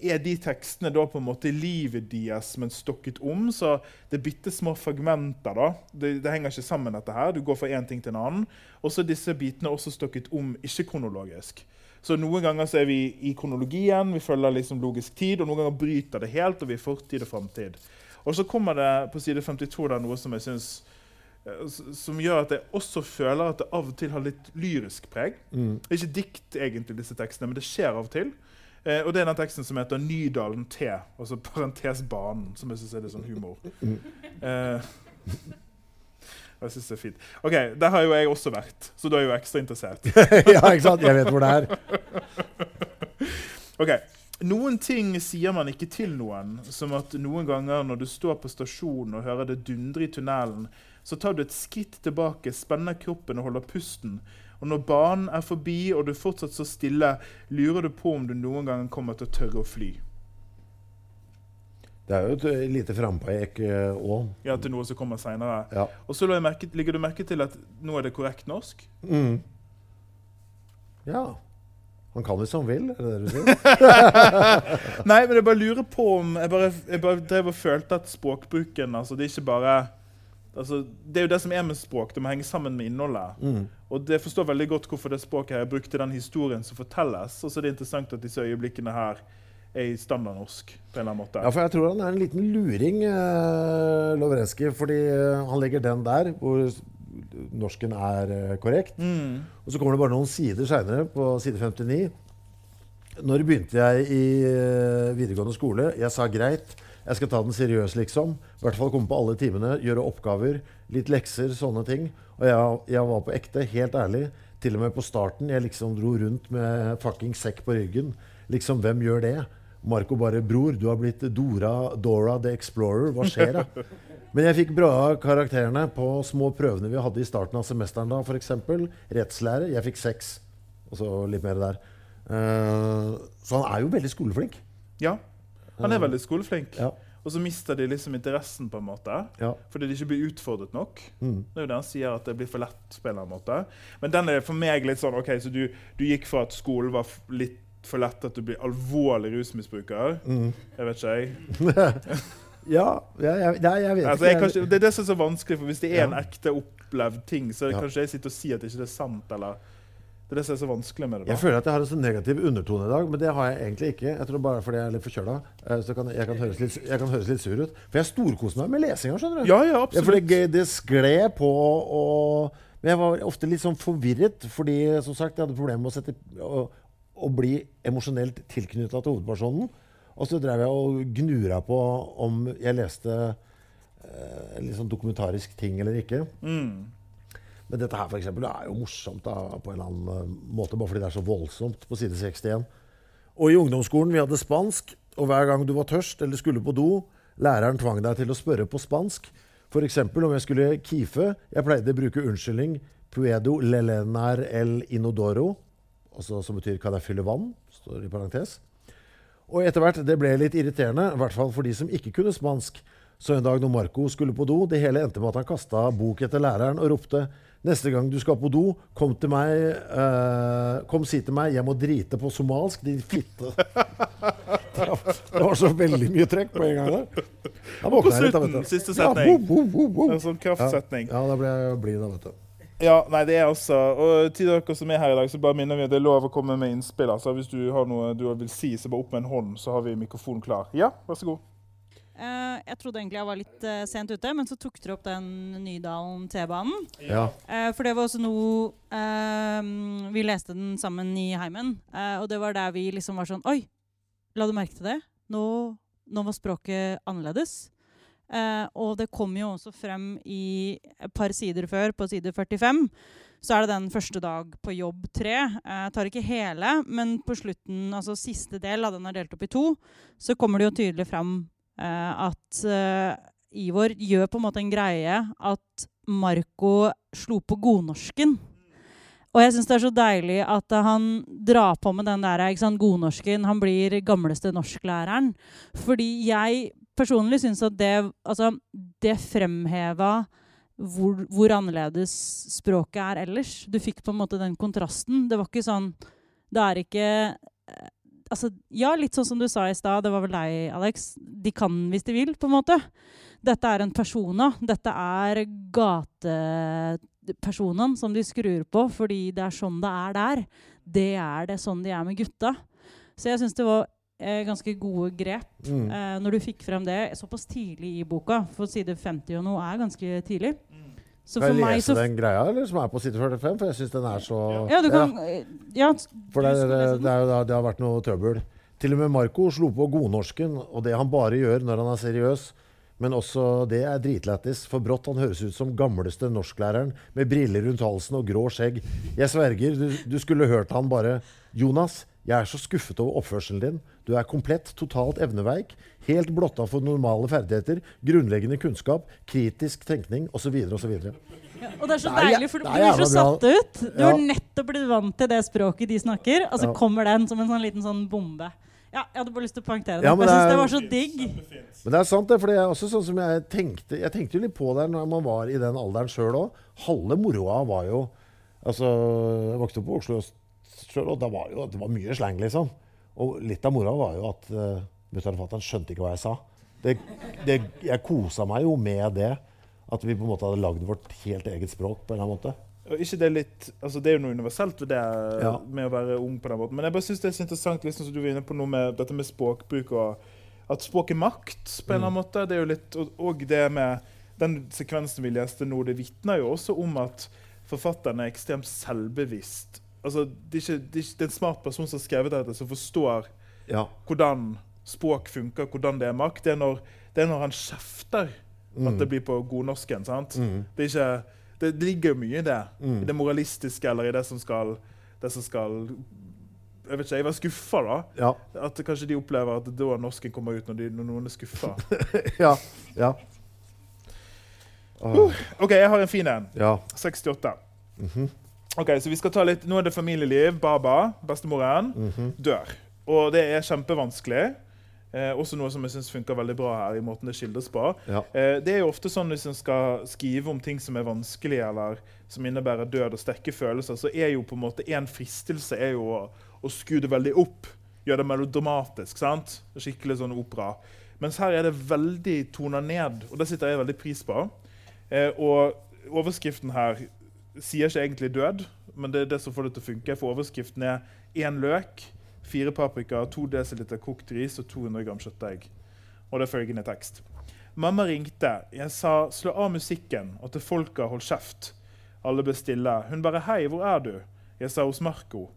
er de tekstene da på en måte livet deres, men stokket om. Så det er bitte små fragmenter. da. Det, det henger ikke sammen, dette her. Du går fra én ting til en annen. Og så er disse bitene også stokket om ikke-kronologisk. Så Noen ganger så er vi i kronologien, vi følger liksom logisk tid, og noen ganger bryter det helt, og vi er fortid og framtid. Og så kommer det på side 52 da, noe som jeg synes, eh, s- som gjør at jeg også føler at det av og til har litt lyrisk preg. Mm. Det er ikke dikt, egentlig, disse tekstene, men det skjer av og til. Eh, og det er den teksten som heter 'Nydalen T', altså parentes banen, som jeg syns er litt sånn humor. Eh, jeg synes det er fint. Ok, Der har jo jeg også vært, så da er jo ekstra interessert. ja, ikke sant? Jeg vet hvor det er. Ok, Noen ting sier man ikke til noen, som at noen ganger når du står på stasjonen og hører det dundre i tunnelen, så tar du et skritt tilbake, spenner kroppen og holder pusten. Og når banen er forbi og du fortsatt så stille, lurer du på om du noen gang kommer til å tørre å fly. Det er jo et eh, lite frampek òg. Ja, til noe som kommer senere. Ja. Og så legger du merke til at nå er det korrekt norsk? Mm. ja. Han kan hvis han vil, er det det du sier? Nei, men jeg bare lurer på om Jeg bare, jeg bare drev og følte at språkbruken altså Det er ikke bare altså, Det er jo det som er med språk. Det må henge sammen med innholdet. Mm. Og det forstår veldig godt hvorfor det språket her er brukt i den historien som fortelles. Og så er det interessant at disse øyeblikkene her er i standardnorsk. på en eller annen måte. Ja, for jeg tror han er en liten luring, eh, Lovrenskij. Fordi eh, han legger den der, hvor norsken er eh, korrekt. Mm. Og så kommer det bare noen sider seinere, på side 59. Når begynte jeg i eh, videregående skole? Jeg sa greit, jeg skal ta den seriøst, liksom. I hvert fall komme på alle timene, gjøre oppgaver, litt lekser, sånne ting. Og jeg, jeg var på ekte, helt ærlig. Til og med på starten. Jeg liksom dro rundt med fucking sekk på ryggen. Liksom, hvem gjør det? Marco bare 'Bror, du har blitt Dora, Dora the Explorer. Hva skjer, da?' Men jeg fikk bra karakterene på små prøvene vi hadde i starten av semesteren. da, F.eks. rettslære. Jeg fikk seks. Og så litt mer der. Uh, så han er jo veldig skoleflink. Ja. Han er veldig skoleflink. Ja. Og så mister de liksom interessen, på en måte. Ja. Fordi de ikke blir utfordret nok. Mm. Det er jo det han sier, at det blir for lett. på en eller annen måte. Men den er for meg litt sånn OK, så du, du gikk fra at skolen var litt for lett at du blir alvorlig rusmisbruker. Mm. Jeg vet ikke, jeg. Ja, jeg, jeg, nei, jeg vet Altså, jeg, ikke. kanskje, det er det som er så vanskelig, for hvis det er en ekte opplevd ting, så Ja. kanskje jeg sitter og sier at ikke det er sant, eller Det er det som er så vanskelig med det. Jeg føler at jeg har en sånn negativ undertone i dag, men det har jeg egentlig ikke. Jeg tror bare fordi jeg er litt forkjøla. eh, Så kan, jeg, kan høres litt, jeg kan høres litt sur ut. For jeg storkoser meg med lesinga, skjønner du. Ja, ja, Ja, for det, det skled på og Men jeg var ofte litt sånn forvirret, fordi som sagt, jeg hadde problemer med å, sette, å, å bli emosjonelt tilknytta til hovedpersonen. Og så drev jeg og gnura på om jeg leste eh, litt sånn dokumentarisk ting eller ikke. Mm. Men dette her for eksempel, er jo morsomt da, på en eller annen eh, måte, bare fordi det er så voldsomt på side 61. Og i ungdomsskolen vi hadde spansk, og hver gang du var tørst eller skulle på do, læreren tvang deg til å spørre på spansk. F.eks. om jeg skulle kife. Jeg pleide å bruke unnskyldning puedo lelenar el inodoro, altså, som betyr 'kan jeg fylle vann'? står i parentes. Og etter hvert, det ble litt irriterende, i hvert fall for de som ikke kunne spansk. Så en dag når Marco skulle på do, det hele endte med at han kasta bok etter læreren og ropte Neste gang du skal på do, kom til meg eh, Kom si til meg 'Jeg må drite på somalsk', din fitte. Det var, så veldig mye trekk på en gang der. På slutten, siste Ja, setning. bo, bo, bo, bo. En sånn kraftsetning. Ja, da ble jeg blid, da, vet du. Ja, nei, det er altså Og til dere som er her i dag, så bare minner vi at det er lov å komme med innspill. Altså, hvis du har noe du vil si, så bare opp med en hånd, så har vi mikrofonen klar. Ja, vær så god. Eh, jeg trodde egentlig jeg var litt uh, sent ute, men så tok dere opp den Nydalen T-banen. Ja. Uh, for det var også noe Vi leste den sammen i heimen, og det var der vi liksom var sånn Oi, la du merke til det? Nå, nå var språket annerledes. Og det kom jo også frem i et par sider før, på side 45. Så er det den første dag på jobb tre. Jeg tar ikke hele, men på slutten, altså siste del av den er delt opp i to, så kommer det jo tydelig fram at eh, Ivor gjør på en måte en greie at Marco slo på godnorsken. Og jeg syns det er så deilig at eh, han drar på med den der ikke sant, godnorsken. Han blir gamleste norsklæreren. Fordi jeg personlig syns at det, altså, det fremheva hvor, hvor annerledes språket er ellers. Du fikk på en måte den kontrasten. Det var ikke sånn Det er ikke eh, Altså, ja, litt sånn som du sa i stad, det var vel deg, Alex. De kan hvis de vil, på en måte. Dette er en persona. Dette er gatepersonen som de skrur på fordi det er sånn det er der. Det er det sånn de er med gutta. Så jeg syns det var eh, ganske gode grep Mm. eh, når du fikk frem det såpass tidlig i boka. For side 50 og noe er ganske tidlig. Så kan for jeg lese så den greia eller, som er på side 45? For jeg syns den er så Ja, du kan Ja, For det, det, det, jo det har vært noe trøbbel. Til og med Marco slo på godnorsken, og det han bare gjør når han er seriøs. Men også det er dritlættis, for brått han høres ut som gamleste norsklæreren med briller rundt halsen og grå skjegg. Jeg sverger, du, du skulle hørt han bare Jonas, jeg er så skuffet over oppførselen din. Du er komplett, totalt evneveik, helt blotta for normale ferdigheter, grunnleggende kunnskap, kritisk tenkning osv. osv. Og det er så er deilig, for du blir så satt ut. Du Ja. har nettopp blitt vant til det språket de snakker, og så Ja. kommer den som en sånn liten sånn bombe. Ja, jeg hadde bare lyst til å poengtere det. Ja, jeg syns det var så digg. Men det er sant, det. For det er også sånn som jeg tenkte Jeg tenkte jo litt på det når man var i den alderen sjøl òg. Halve moroa var jo Altså, jeg vokste opp på Oslo sjøl, og det var jo det var mye slang, liksom. Og litt av moroa var jo at uh, mutter'n og fatter'n skjønte ikke hva jeg sa. Det, det, jeg kosa meg jo med det. At vi på en måte hadde lagd vårt helt eget språk på en eller annen måte. Og ikke det litt, altså det er jo noe universelt ved det Ja. med å være ung på den måten. Men jeg bare synes det er så interessant liksom, som du var inne på noe med dette med språkbruk og at språk er makt på en eller annen måte. Det er jo litt, og, og det med den sekvensen vi leste nå, det vitner jo også om at forfatteren er ekstremt selvbevisst. Altså, det, er ikke, det, er ikke, det er en smart person som har skrevet dette, som forstår Ja. hvordan språk funker, hvordan det er makt. Det er når, det er når han kjefter at det blir på godnorsken. sant? Mm. Det, ikke, det ligger jo mye i det. Mm. I det moralistiske eller i det som skal, det som skal Jeg vet ikke, jeg var skuffa, da. Ja. At kanskje de opplever at da norsken kommer ut, når, de, når noen er skuffa. ja. ja. Uh. OK, jeg har en fin en. ja. 68. Mhm. Ok, så vi skal ta litt, Nå er det familieliv. Baba, bestemoren, Mhm. dør. Og det er kjempevanskelig. Eh, også noe som jeg syns funker veldig bra her. i måten det skildres på. Ja. Eh, det er jo ofte sånn Hvis en skal skrive om ting som er vanskelig, eller som innebærer død og sterke følelser, så er jo på en måte en fristelse er jo å, å skru det veldig opp. Gjøre det melodramatisk. sant? Skikkelig sånn opera. Mens her er det veldig tona ned, og det sitter jeg veldig pris på. Eh, og overskriften her sier ikke egentlig død, men det er det som får det til å funke. For overskriften er én løk, fire paprika, to dl kokt ris og 200 gram kjøttdeig. Og det er følgende tekst. Mamma ringte. Jeg sa 'slå av musikken', og til folka 'hold kjeft'. Alle ble stille. Hun bare 'hei, hvor er du?' Jeg sa 'hos Marco'.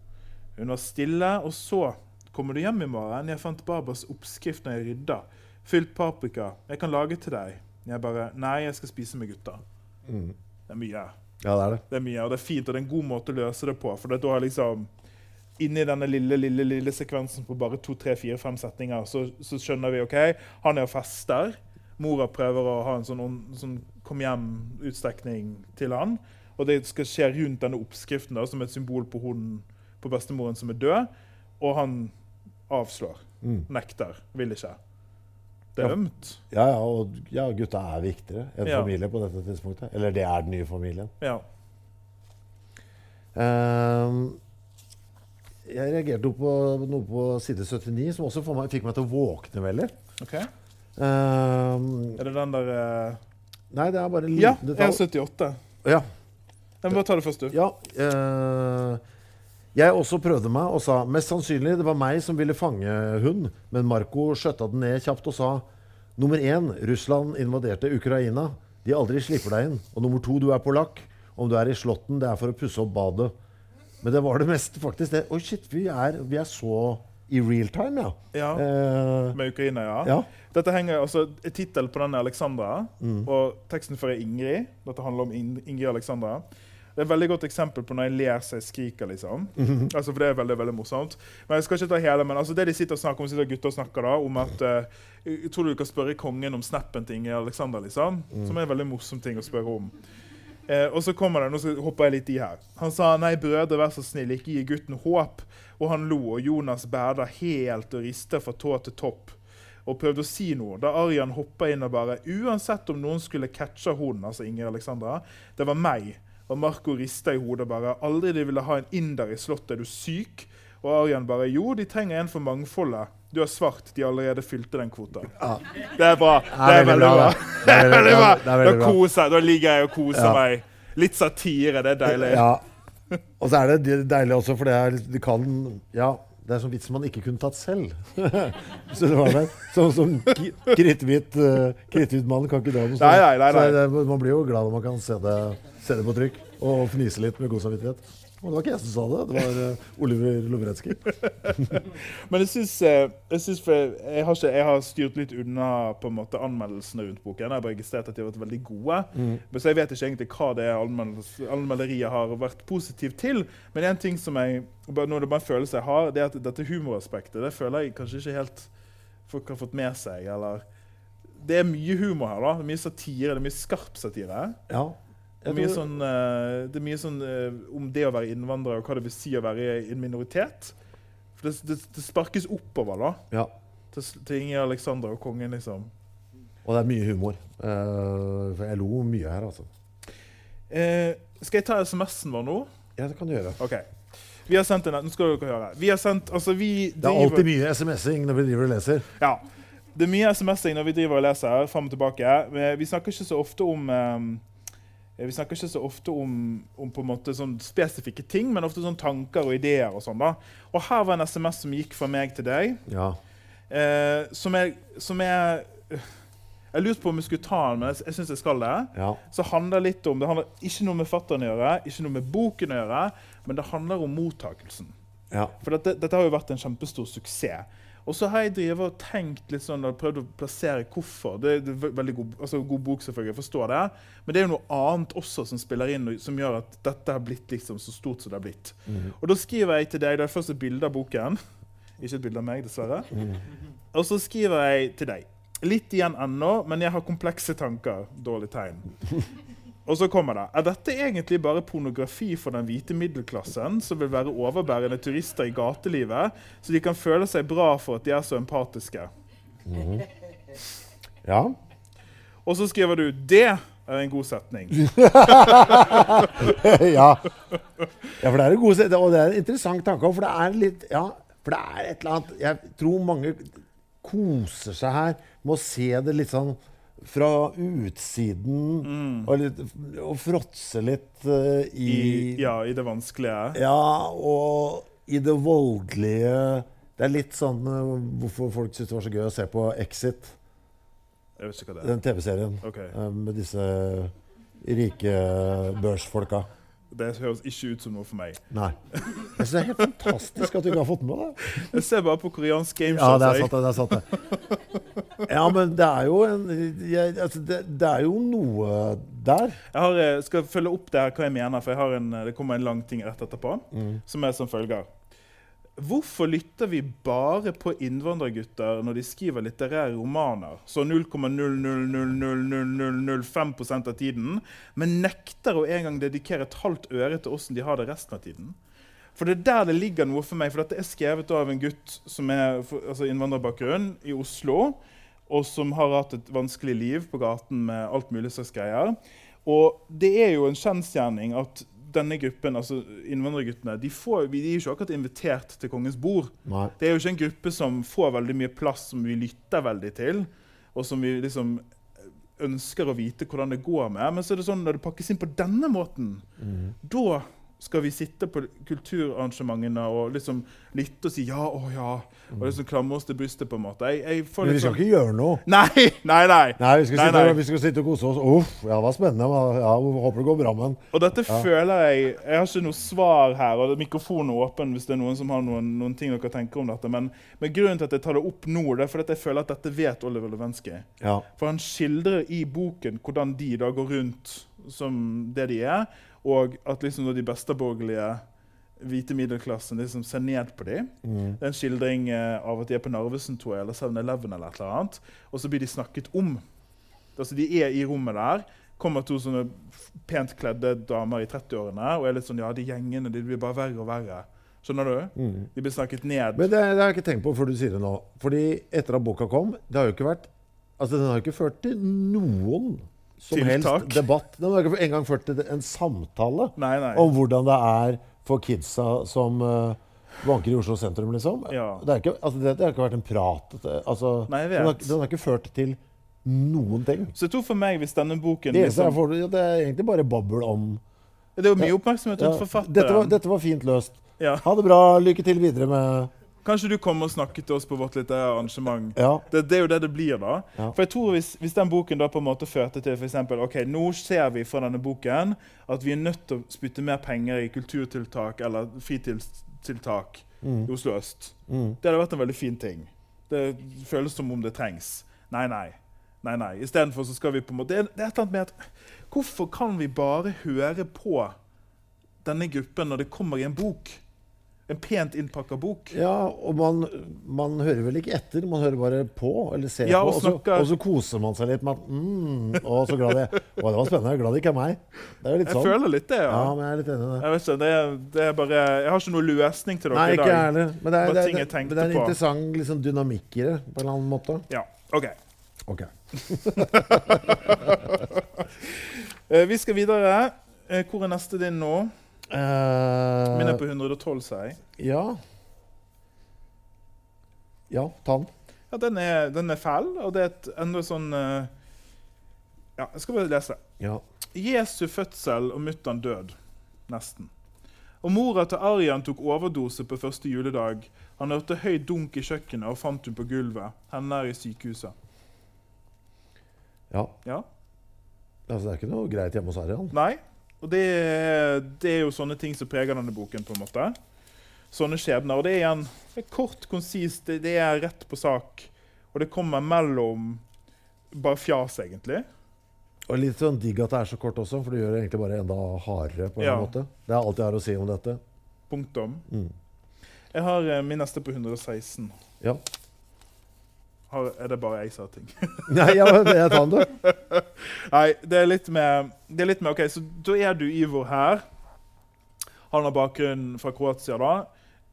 Hun var stille, og så 'kommer du hjem i morgen?' Jeg fant Babas oppskrift når jeg rydda. Fylt paprika. 'Jeg kan lage til deg'. Jeg bare 'nei, jeg skal spise med gutta'. Mm. Det er mye. Ja, det er det. Det er mye, og det er fint, og det er en god måte å løse det på. For da har liksom Inni denne lille lille, lille sekvensen på bare to, tre, fire, fem setninger, så, så skjønner vi OK, han er og fester. Mora prøver å ha en sånn, sånn kom hjem-utstekning til han. Og det skal skje rundt denne oppskriften da, som et symbol på hunden på bestemoren som er død. Og han avslår. Mm. Nekter. Vil ikke. Det er Ja. ømt. Ja, ja, og ja, gutta er viktigere enn Ja. familie på dette tidspunktet. Eller det er den nye familien. Ja. Um, jeg reagerte på noe på side 79 som også meg, fikk meg til å våkne veldig. Okay. Um, Er det den der uh... nei, det er bare en Ja, liten detalj. 178. Ja, Jeg må bare ta det først, du. Ja, eh, jeg også prøvde meg og sa mest sannsynlig det var meg som ville fange hund, men Marco skjøtta den ned kjapt og sa nummer én, Russland invaderte Ukraina. De aldri slipper deg inn. Og nummer to, du er polakk. Om du er i Slåtten, det er for å pusse opp badet. Men det var det meste faktisk det. Oi, shit, vi er, vi er så i real time, ja. Ja. Eh, Med Ukraina, ja. ja. Dette henger, altså Tittelen på den er Alexandra, Mm. og teksten før er Ingrid. Dette handler om In Ingrid Alexandra. Det er et veldig godt eksempel på når jeg ler så jeg skriker. liksom. Mhm. Altså, for Det er veldig veldig morsomt. Men jeg skal ikke ta hele, men altså det de sitter og snakker om, sitter gutter og snakker da, om at uh, tror du du kan spørre kongen om snappen til Inger Alexander, liksom. Mm. Som er en veldig morsom ting å spørre om. Eh, og så kommer det, nå hopper jeg litt i her. Han sa nei, brødre, vær så snill, ikke gi gutten håp. Og han lo, og Jonas bæda helt og rista fra tå til topp. Og prøvde å si noe. Da Arian hoppa inn og bare Uansett om noen skulle catche hun, altså Inger Alexandra, det var meg. Og Marco rista i hodet bare. Aldri de ville ha en inder i slottet, er du syk? Og Arjan bare Jo, de trenger en for mangfoldet. Du er svart, de allerede fylte den kvota. Det er bra. Det er veldig bra. Det er veldig bra. Da koser. Da ligger jeg og koser Ja. meg. Litt satire, det er deilig. Ja. Og så er det deilig også, for det er det kan Ja, det er sånn vits man ikke kunne tatt selv. så det var det. Sånn som kritthvit uh, kritthvit-mann kan ikke dra noe det, man blir jo glad når man kan se det, se det på trykk og fnise litt med god samvittighet. Og det var ikke jeg som sa det, det var eh, Oliver Lovretskij. Men jeg syns, eh, jeg, syns jeg, har ikke, jeg har styrt litt unna på en måte anmeldelsene rundt boken. Jeg har bare registrert at de har vært veldig gode. Men så jeg vet ikke egentlig hva det er anmelderiet har vært positivt til. Men en ting som jeg, nå er det bare en følelse jeg har, det er at dette humoraspektet det føler jeg kanskje ikke helt folk har fått med seg. eller... Det er mye humor her. da. Det er mye satire. Det er mye skarp satire. Ja. Det mye sånn, eh, det er mye sånn eh, om det å være innvandrer og hva det vil si å være i en minoritet. For det, det, det sparkes oppover da, ja. til, Inger, til Alexandra og kongen, liksom. Og det er mye humor. For jeg lo mye her, altså. Skal jeg ta SMS-en vår nå? Ja, det kan du gjøre. OK. Vi har sendt en, nå skal dere høre. Vi har sendt, altså vi Det er alltid mye SMS-ing når vi driver og leser. Ja. Det er mye SMS-ing når vi driver og leser frem og tilbake. Vi snakker ikke så ofte om eh, vi snakker ikke så ofte om, om sånn spesifikke ting, men ofte sånn tanker og ideer. Og sånn da. Og her var en SMS som gikk fra meg til deg, Ja. eh, som jeg, som jeg Jeg lurte på om jeg skulle ta den, men jeg, jeg syns jeg skal det. ja. Så handler litt om, Det handler ikke noe med fatteren å gjøre, ikke noe med boken å gjøre, men det handler om mottakelsen. ja. For dette, dette har jo vært en kjempestor suksess. Og så har jeg drevet og tenkt litt sånn, og prøvd å plassere hvorfor. Det, er en veldig god, altså god bok, selvfølgelig, jeg forstår det. Men det er jo noe annet også som spiller inn, som gjør at dette har blitt liksom så stort som det har blitt. Og da skriver jeg til deg, det er først et bilde av boken. Ikke et bilde av meg, dessverre. Og så skriver jeg til deg. Litt igjen ennå, men jeg har komplekse tanker. Dårlig tegn. Og så kommer det. Er dette egentlig bare pornografi for den hvite middelklassen som vil være overbærende turister i gatelivet, så de kan føle seg bra for at de er så empatiske? ja. Og så skriver du 'Det er en god setning'. ja. ja, for det er en god setning, Og det er en interessant tanke òg, for det er litt Ja, for det er et eller annet Jeg tror mange koser seg her med å se det litt sånn fra utsiden og, litt, og fråtse litt uh, i, I, ja, i det vanskelige. Ja, og i det voldelige Det er litt sånn uh, hvorfor folk syntes det var så gøy å se på Exit, Jeg vet ikke hva det er. den TV-serien okay. uh, med disse rike børsfolka. Det høres ikke ut som noe for meg. Nei. Jeg synes det er helt fantastisk at du ikke har fått med deg Jeg ser bare på koreansk Ja, gameshow. det er sant, det. er sant det. Ja, men det er jo en jeg, altså, det, det er jo noe der. Jeg har, eh, skal følge opp det her, hva jeg mener, for jeg har en, eh, det kommer en lang ting rett etterpå, som er som følger. Hvorfor lytter vi bare på innvandrergutter når de skriver litterære romaner? Så 0,0000005% av tiden, men nekter å en gang dedikere et halvt øre til åssen de har det resten av tiden? For det er der det ligger noe for meg. For dette er skrevet av en gutt som er altså innvandrerbakgrunn i Oslo, og som har hatt et vanskelig liv på gaten med alt mulig slags greier. Og det er jo en kjensgjerning at denne gruppen, altså innvandrerguttene, de, får, de er jo ikke akkurat invitert til kongens bord. Nei. Det er jo ikke en gruppe som får veldig mye plass, som vi lytter veldig til, og som vi liksom ønsker å vite hvordan det går med. Men så er det sånn når det pakkes inn på denne måten, da skal vi sitte på kulturarrangementene og liksom lytte og si ja å ja, og liksom klamre oss til brystet på en måte. Jeg, jeg får Men vi skal sånn- ikke gjøre noe. Nei, nei, nei. Nei, vi skal, Nei, sitte, nei. Vi skal sitte og kose oss. Uff, ja, det var spennende. men Ja, håper det går bra med den. Og dette føler jeg Jeg har ikke noe svar her, og mikrofonen er åpen hvis det er noen som har noen, noen ting dere tenker om dette. Men, men grunnen til at jeg tar det opp nå, det er fordi at jeg føler at dette vet Oliver Lewinsky. Ja. For han skildrer i boken hvordan de da går rundt som det de er, og at liksom de de besteborgerlige hvite middelklassen liksom ser ned på dem. Mm. Det er en skildring eh, av at de er på Narvesen tror jeg, eller 7-Eleven, eller et eller annet, og så blir de snakket om. Altså De er i rommet der. Kommer to sånne pent kledde damer i 30-årene og er litt sånn Ja, de gjengene de blir bare verre og verre. Skjønner du? Mm. De blir snakket ned. Men det, det har jeg ikke tenkt på før du sier det nå. Fordi etter at boka kom, det har jo ikke vært Altså, den har ikke ført til noen som Tiltak. helst debatt. Den har ikke engang ført til en samtale Nei, nei. om hvordan det er for kidsa som eh, vanker i Oslo sentrum, liksom. Ja. Det, ikke, altså, det, det har ikke vært en prat. Altså, Nei, den, har, den har ikke ført til noen ting. Så jeg tror for meg, hvis denne boken Det liksom, får, ja, det er egentlig bare babbel om Det er jo mye oppmerksomhet ja, rundt forfatteren. dette, var, dette var fint løst. Ja. Ha det bra. Lykke til videre med Kanskje du kommer og snakker til oss på vårt lille arrangement. Ja. Det, det er jo det det blir, da. Ja. For jeg tror hvis, hvis den boken da på en måte førte til f.eks. ok, nå ser vi fra denne boken at vi er nødt til å spytte mer penger i kulturtiltak eller fritidstiltak Mm. i Oslo øst. Mm. Det hadde vært en veldig fin ting. Det føles som om det trengs. Nei, nei. nei, nei. Istedenfor så skal vi på en måte Det er, det er et eller annet med at Hvorfor kan vi bare høre på denne gruppen når det kommer i en bok? En pent innpakka bok. Ja, og man, man hører vel ikke etter, man hører bare på eller ser Ja, på. og Og så, og så koser man seg litt med at mm, Å, så glad jeg Å, det var spennende. Glad det ikke er meg. Det er litt Jeg sånn. føler litt det, Ja, ja. men jeg er litt enig i det. Jeg vet ikke, det er, det er bare Jeg har ikke noen løsning til dere Nei, i ikke jeg dag. heller. Men det er, det, det, men det er en interessant liksom, dynamikk i det, på en eller annen måte. Ja, OK. Ok. Eh, vi skal videre. Eh, hvor er neste din nå? Eh, Min er på 112, sier jeg. Ja. Ja, ta den. Ja, den er, den er fæl, og det er et enda sånn uh, Ja, jeg skal bare lese. Ja. Jesu fødsel og mutter'n død. Nesten. Og mora til Arian tok overdose på første juledag. Han hørte høy dunk i kjøkkenet og fant hun på gulvet. Henne er i sykehuset. ja. Ja? Altså, det er ikke noe greit hjemme hos Arian. Nei. Og det, det er jo sånne ting som preger denne boken. på en måte. Sånne skjebner. Og det er igjen det er kort, konsist, det, det er rett på sak. Og det kommer mellom bare fjas, egentlig. Og litt sånn digg at det er så kort også, for det gjør det egentlig bare enda hardere. på en Ja. måte. Det er alt jeg har å si om dette. Punktum. Mm. Jeg har eh, min neste på 116. Ja. Har, er det bare jeg som har ting? Nei, ja, jeg tar den, du. Nei, det er litt med, det er litt med OK, så da er du Ivor her. Han har bakgrunn fra Kroatia, da.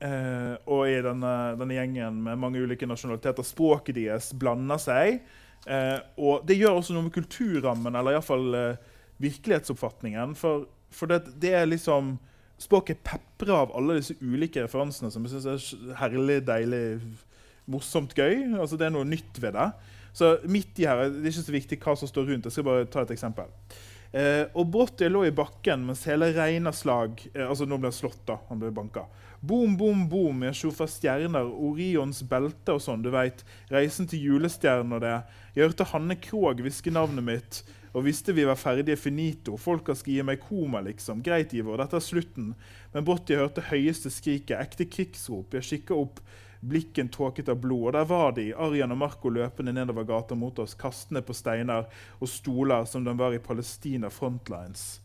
Eh, og i denne, denne gjengen med mange ulike nasjonaliteter. Språket deres blander seg. Eh, og det gjør også noe med kulturrammen, eller iallfall eh, virkelighetsoppfatningen. For, for det, det er liksom Språket peprer av alle disse ulike referansene som jeg syns er herlig, deilig, morsomt gøy. Altså Det er noe nytt ved det. Så midt i her, Det er ikke så viktig hva som står rundt. Jeg skal bare ta et eksempel. Eh, og Brått lå i bakken mens hele Reinas slag eh, Altså, nå ble han slått, da. Han ble banka. Boom, boom, boom. Jeg slo fra stjerner, Orions belte og sånn. Du veit. Reisen til julestjernen og det. Jeg hørte Hanne Krogh hviske navnet mitt. Og visste vi var ferdige finito. Folka skal gi meg koma, liksom. Greit, Ivor, dette er slutten. Men brått hørte høyeste skriket. Ekte krigsrop. Jeg kikka opp. Blikken tåket av blod, og der var de, Arian og Marco løpende nedover gata mot oss, kastende på steiner og stoler som de var i Palestina frontlines.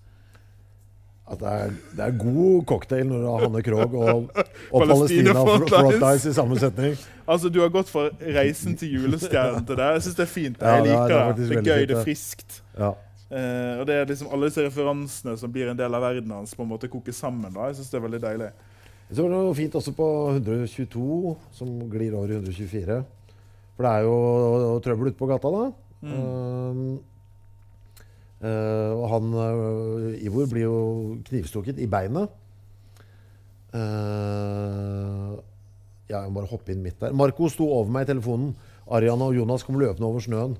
at det er, det er god cocktail når du har Hanne Krogh og, og Palestina Palestina Front Front Lines. Lines i samme setning. Altså, du har gått fra reisen til julestjernen til det. Jeg syns det er fint. Jeg er- liker det er det. Det er gøy, det er friskt. Ja. Uh, og det er liksom alle disse referansene som blir en del av verden hans, på en måte koker sammen. da. Jeg synes det er veldig deilig. Så var det noe fint også på 122, som glir over i 124. For det er jo trøbbel ute på gata, da. Mm. Uh, uh, og han uh, Ivor blir jo knivstukket i beinet. Eh, ja, jeg må bare hoppe inn midt der. Marco sto over meg i telefonen. Ariana og Jonas kom løpende over snøen.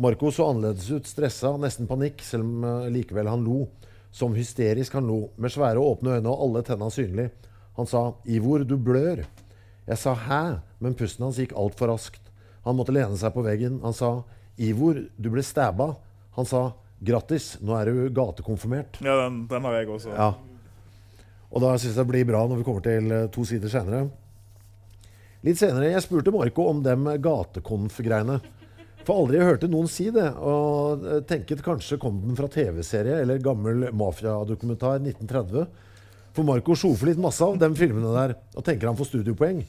Marco så annerledes ut, stressa, nesten panikk, selv om likevel han lo. Som hysterisk han lo, med svære åpne øyne og alle tenna synlig. Han sa 'Ivor, du blør'. Jeg sa 'hæ', men pusten hans gikk altfor raskt. Han måtte lene seg på veggen. Han sa 'Ivor, du ble stæba'. Han sa 'grattis, nå er du gatekonfirmert'. Ja, den, den har jeg også. Ja. Og da syns jeg det blir bra når vi kommer til eh, to sider senere. Litt senere jeg spurte Marco om dem gatekonf-greiene. For aldri jeg hørte noen si det. Og eh, tenket kanskje kom den fra TV-serie eller gammel mafiadokumentar 1930. For Marco sjofer litt masse av de filmene der og tenker han får studiopoeng.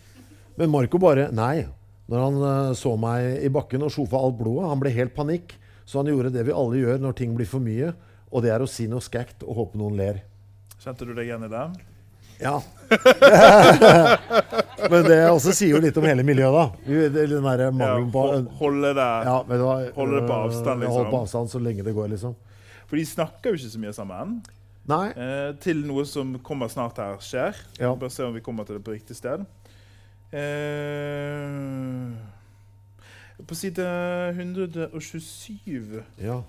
Men Marco bare nei. Når han eh, så meg i bakken og sjofa alt blodet, han ble helt panikk. Så han gjorde det vi alle gjør når ting blir for mye, og det er å si noe skækt og håpe noen ler. Kjente du deg igjen i det? Ja. Men det også sier jo litt om hele miljøet, da. Den der mangelen på ja, holde det ja? Holde det på avstand, liksom. Holde på avstand så lenge det går, liksom. For de snakker jo ikke så mye sammen. Eh, til noe som kommer snart her, skjer. Ja. Bare se om vi kommer til det på riktig sted. Eh, på side 127 Ja.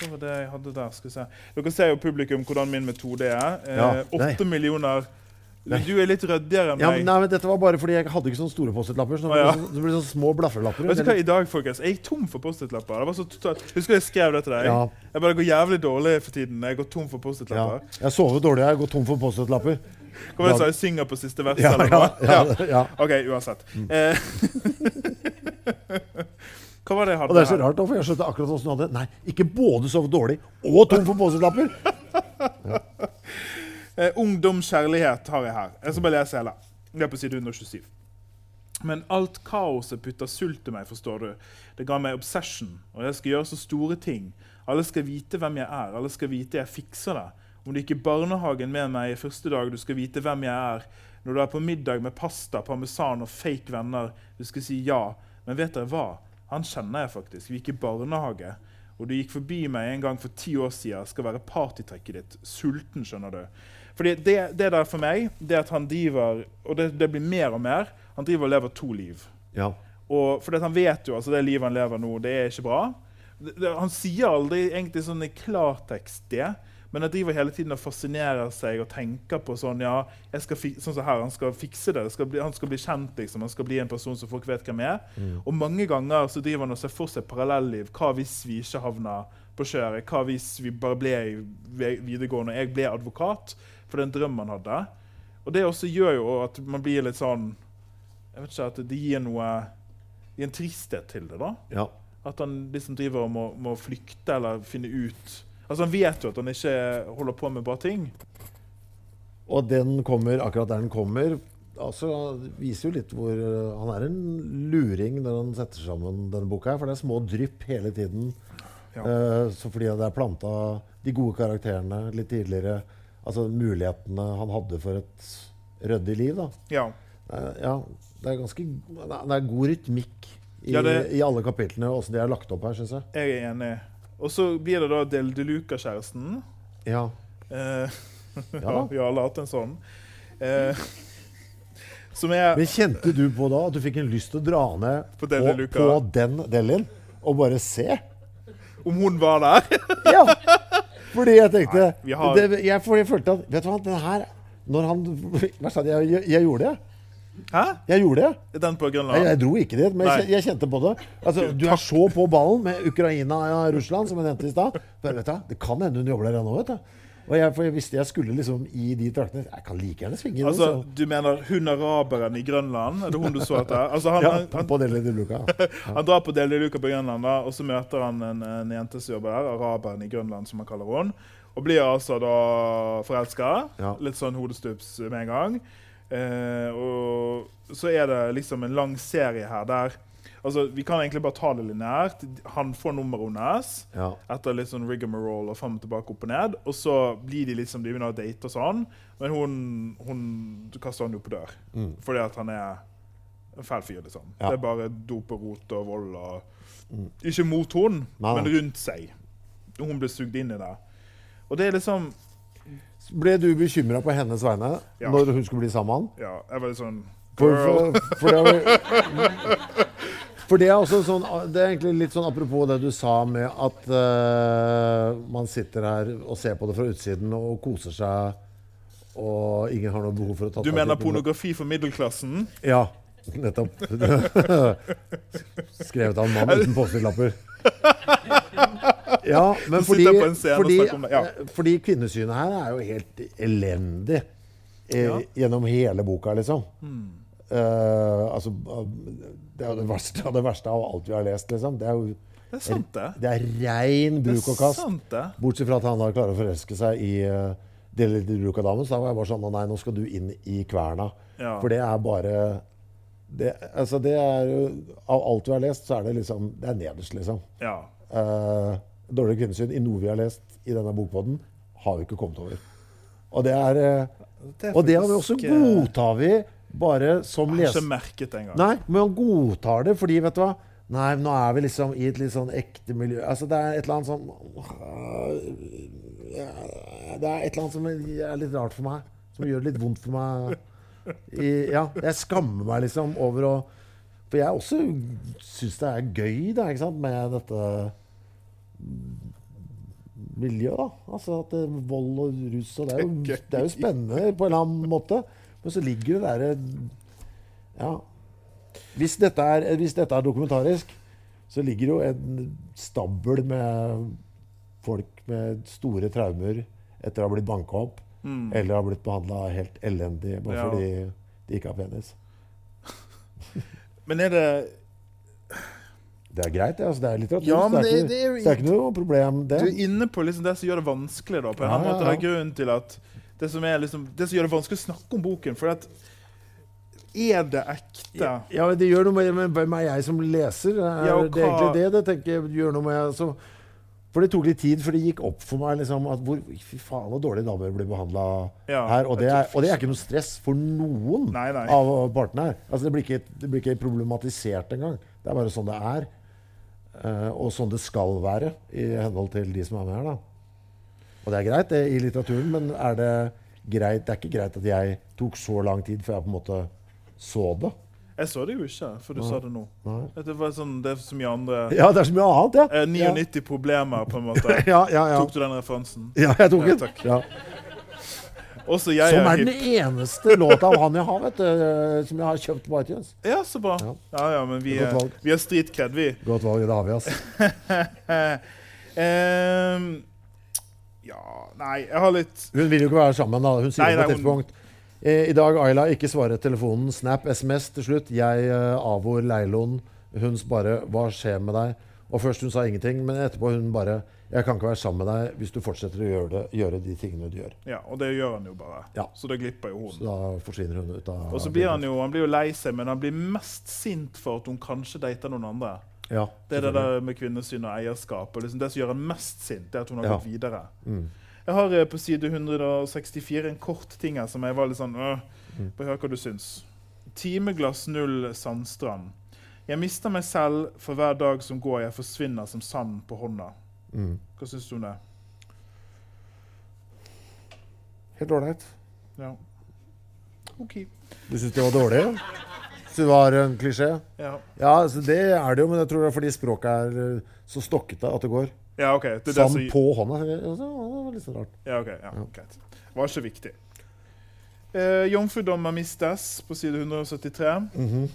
Hva var det jeg hadde der? Skal vi se. Dere ser jo publikum hvordan min metode er. Eh, Ja, nei. Åtte millioner Du er litt ryddigere enn ja, meg. men, nei, men dette var bare fordi jeg hadde ikke sånne store Post-It-lapper. Så det sånn- det ble sånne små blafrelapper. Vet du hva, i dag, folkens, Jeg gikk tom for Post-It-lapper. Det var så totalt... Husker jeg skrev det til deg? Ja. Jeg bare går jævlig dårlig for tiden. Jeg går tom for Post-It-lapper. Ja. Jeg sover dårlig, jeg går tom for Post-It-lapper. Hva var det jeg sa? Jeg synger på siste vers? Ja, ja, ja, ja. OK, uansett. Mm. Hva var det jeg hadde Og det er så rart, da, for jeg skjønte akkurat åssen som du hadde. Nei, ikke både sovet dårlig og tom for Post-It-lapper! Eh, ungdom, har jeg her. Jeg skal bare lese hele. Det er på side 127. Men alt kaoset putta sult i meg, forstår du. Det ga meg obsession, og jeg skal gjøre så store ting. Alle skal vite hvem jeg er, alle skal vite jeg fikser det. Om du gikk i barnehagen med meg i første dag, du skal vite hvem jeg er. Når du er på middag med pasta, parmesan og fake venner, du skal si ja. Men vet dere hva? Han kjenner jeg faktisk. Vi gikk i barnehage. Og du gikk forbi meg en gang for ti år siden, skal være partytrekket ditt. Sulten, skjønner du. Fordi det, det der for meg, det at han driver Og det, det blir mer og mer. Han driver og lever to liv. Ja. Og at han vet jo altså det livet han lever nå, det er ikke bra. Det, det, han sier aldri egentlig sånn i klartekst det, men han driver hele tiden og fascinerer seg og tenker på sånn ja, sånn som her, Han skal fikse det. skal bli, han skal bli kjent. liksom, Han skal bli en person som folk vet hvem er. Og mange ganger så driver han og ser for seg parallelliv. Hva hvis vi ikke havna på kjøret? Hva hvis vi bare ble i videregående og jeg ble advokat? For det er en drøm han hadde. Og det også gjør jo at man blir litt sånn jeg vet ikke, At det gir noe gir en tristhet til det. da. ja. At han liksom driver og må, må flykte eller finne ut Altså Han vet jo at han ikke holder på med bra ting. Og den kommer akkurat der den kommer. Altså, viser jo litt hvor uh, Han er en luring når han setter sammen denne boka. her, For det er små drypp hele tiden. Ja. Uh, så fordi det er planta de gode karakterene litt tidligere. Altså mulighetene han hadde for et ryddig liv. da. Ja. Ja, det er ganske Det er god rytmikk i, Ja, det- i alle kapitlene, åssen de er lagt opp her, syns jeg. Jeg er enig. Og så blir det da Del de Luca-kjæresten. Ja. Eh, ja, Ja. vi har alle hatt en sånn. Eh, som er Men kjente du på da at du fikk en lyst til å dra ned På Luca. på den Delin og bare se? Om hun var der? Ja! Fordi jeg tenkte Nei, har- det, jeg, fordi jeg følte at Vet du hva, den her Når han Hva sa jeg, jeg, jeg gjorde det. Hæ? Jeg gjorde det. Den på Jeg, Grønland? jeg dro ikke dit, men jeg, jeg kjente på det. Altså, du er så på ballen med Ukraina og Russland, som jeg nevnte i stad. Det kan hende hun jobber der ennå, vet du. Og jeg, for jeg visste jeg skulle liksom i de traktene. Jeg kan like gjerne svinge. Altså, så. du mener hun araberen i Grønland? Er det hun du så etter? Altså, han, Ja, han, han, på Deli de Luca. han drar på Deli Luca på Grønland, da, og så møter han en, en jente som jobber der, araberen i Grønland, som han kaller hun. Og blir altså da forelska. Ja. Litt sånn hodestups med en gang. Eh, og så er det liksom en lang serie her der Altså, Vi kan egentlig bare ta det lineært. Han får nummeret hennes Ja. etter litt sånn rigmarole og fram og tilbake opp og ned. Og så blir de liksom, de begynner å date og sånn, men hun, hun kaster han jo på dør. Mm. Fordi at han er en fæl fyr, liksom. Ja. Det er bare dop og rot og vold og Ikke mot hun, Nei, men rundt seg. Hun blir sugd inn i det. Og det er liksom Ble du bekymra på hennes vegne Ja. når hun skulle bli sammen med han? Ja, jeg var litt sånn For, Girl. for, for, jo- for det er også sånn Det er egentlig litt sånn apropos det du sa med at uh, man sitter her og ser på det fra utsiden og koser seg, og ingen har noe behov for å ta Du mener pornografi for middelklassen? Ja, nettopp. Skrevet av en mann uten Post-It-lapper. Ja, men fordi, fordi, ja. fordi kvinnesynet her er jo helt elendig eh, Ja. gjennom hele boka, liksom. Eh, altså, det er jo det verste av det verste av alt vi har lest, liksom. Det er jo Det er sant, det. det er rein Det bruk og kast. sant, det. Bortsett fra at han da klarer å forelske seg i uh, Deli de damen. Så da var jeg bare sånn Nei, nå skal du inn i kverna. Ja. For det er bare det, altså det er jo Av alt du har lest, så er det liksom Det er nederst, liksom. Ja. Uh, dårlig kvinnesyn i noe vi har lest i denne bokpodden, har vi ikke kommet over. Og det er uh, Det er Og det har vi også eh, godtar vi bare som har ikke merket engang. Nei, men han godtar det fordi, vet du hva Nei, nå er vi liksom i et litt sånn ekte miljø Altså, det er et eller annet sånn Det er et eller annet som er litt rart for meg. Som gjør det litt vondt for meg. I, ja, jeg skammer meg liksom over å For jeg også syns det er gøy da, ikke sant, med dette miljøet. da. Altså at det, er vold og rus og det er, jo, det er jo spennende på en eller annen måte. Men så ligger det derre Ja. Hvis dette, er, hvis dette er dokumentarisk, så ligger det jo en stabel med folk med store traumer etter å ha blitt banka opp. Eller har blitt behandla helt elendig bare Ja. fordi de ikke har penis. Men er det Det er greit, det. Altså, det er litteratur. Ja, det, er det- ikke, det er det er ikke noe problem, det. Du er inne på liksom det som gjør det vanskelig. da, på en ja, måte. Det er grunnen til at det som, liksom, det som gjør det vanskelig å snakke om boken. For at er det ekte? Ja, Det gjør noe med, Men hvem er jeg som leser. Er, Ja, det egentlig det det tenker jeg gjør noe med. Altså, for det tok litt tid før det gikk opp for meg liksom, at hvor, fy faen hvor dårlige damer blir behandla Ja, her. Og det, er, og det er ikke noe stress for noen Nei, nei. av partene her. Altså, det, blir ikke, det blir ikke problematisert engang. Det er bare sånn det er. Uh, og sånn det skal være i henhold til de som er med her. da. Og det er greit det i litteraturen, men er det greit? Det er ikke greit at jeg tok så lang tid før jeg på en måte så det. Jeg så det jo ikke, for du sa det nå. Nei. Det var sånn, det er så mye andre Ja, det er så mye annet, ja. eh, 99 problemer, på en måte. Ja, ja, ja. Tok du den referansen? ja jeg tok Ja, den. Ja. Også jeg Som er er den eneste låta av han jeg har, vet du. Som jeg har kjøpt på iTunes. Ja, så bra. Ja. Ja, ja, men vi, er, vi har street-cred, vi. Godt valg, det har vi, altså. Ehm, ja Nei, jeg har litt Hun vil jo ikke være sammen, da. Hun sier Nei, på et tidspunkt eh, I dag, Ayla, ikke svare telefonen. Snap, SMS til slutt. Jeg, uh, Avor, Leiloen. Hun bare 'Hva skjer med deg?' Og først hun sa ingenting, men etterpå hun bare 'Jeg kan ikke være sammen med deg hvis du fortsetter å gjøre, det, gjøre de tingene du gjør'. Ja, og det gjør han jo bare. Ja. Så da glipper jo hun. Så da forsvinner hun ut av Og så blir han jo han blir jo lei seg, men han blir mest sint for at hun kanskje dater noen andre. Ja, Det er det der med kvinnesyn og eierskap. og liksom Det som gjør henne mest sint, er at hun har Ja. gått videre. Mm. Jeg har eh, på side 164 en kort ting her som jeg var litt sånn øh. Bare hør hva du syns. Timeglass null Sandstrand. Jeg mister meg selv for hver dag som går. Jeg forsvinner som sand på hånda. Mm. Hva syns du om det? Helt ålreit. Ja. OK. Du syns det var dårlig? Syns det var en klisjé? Ja, Ja, det er det jo, men jeg tror det er fordi språket er eh, så stokkete at det går. ja OK. Det er det som på hånda. Det var litt så rart. Ja, ok. Ja, greit. Var ikke viktig. Eh, Jomfrudommer mistes på side 173. Mhm.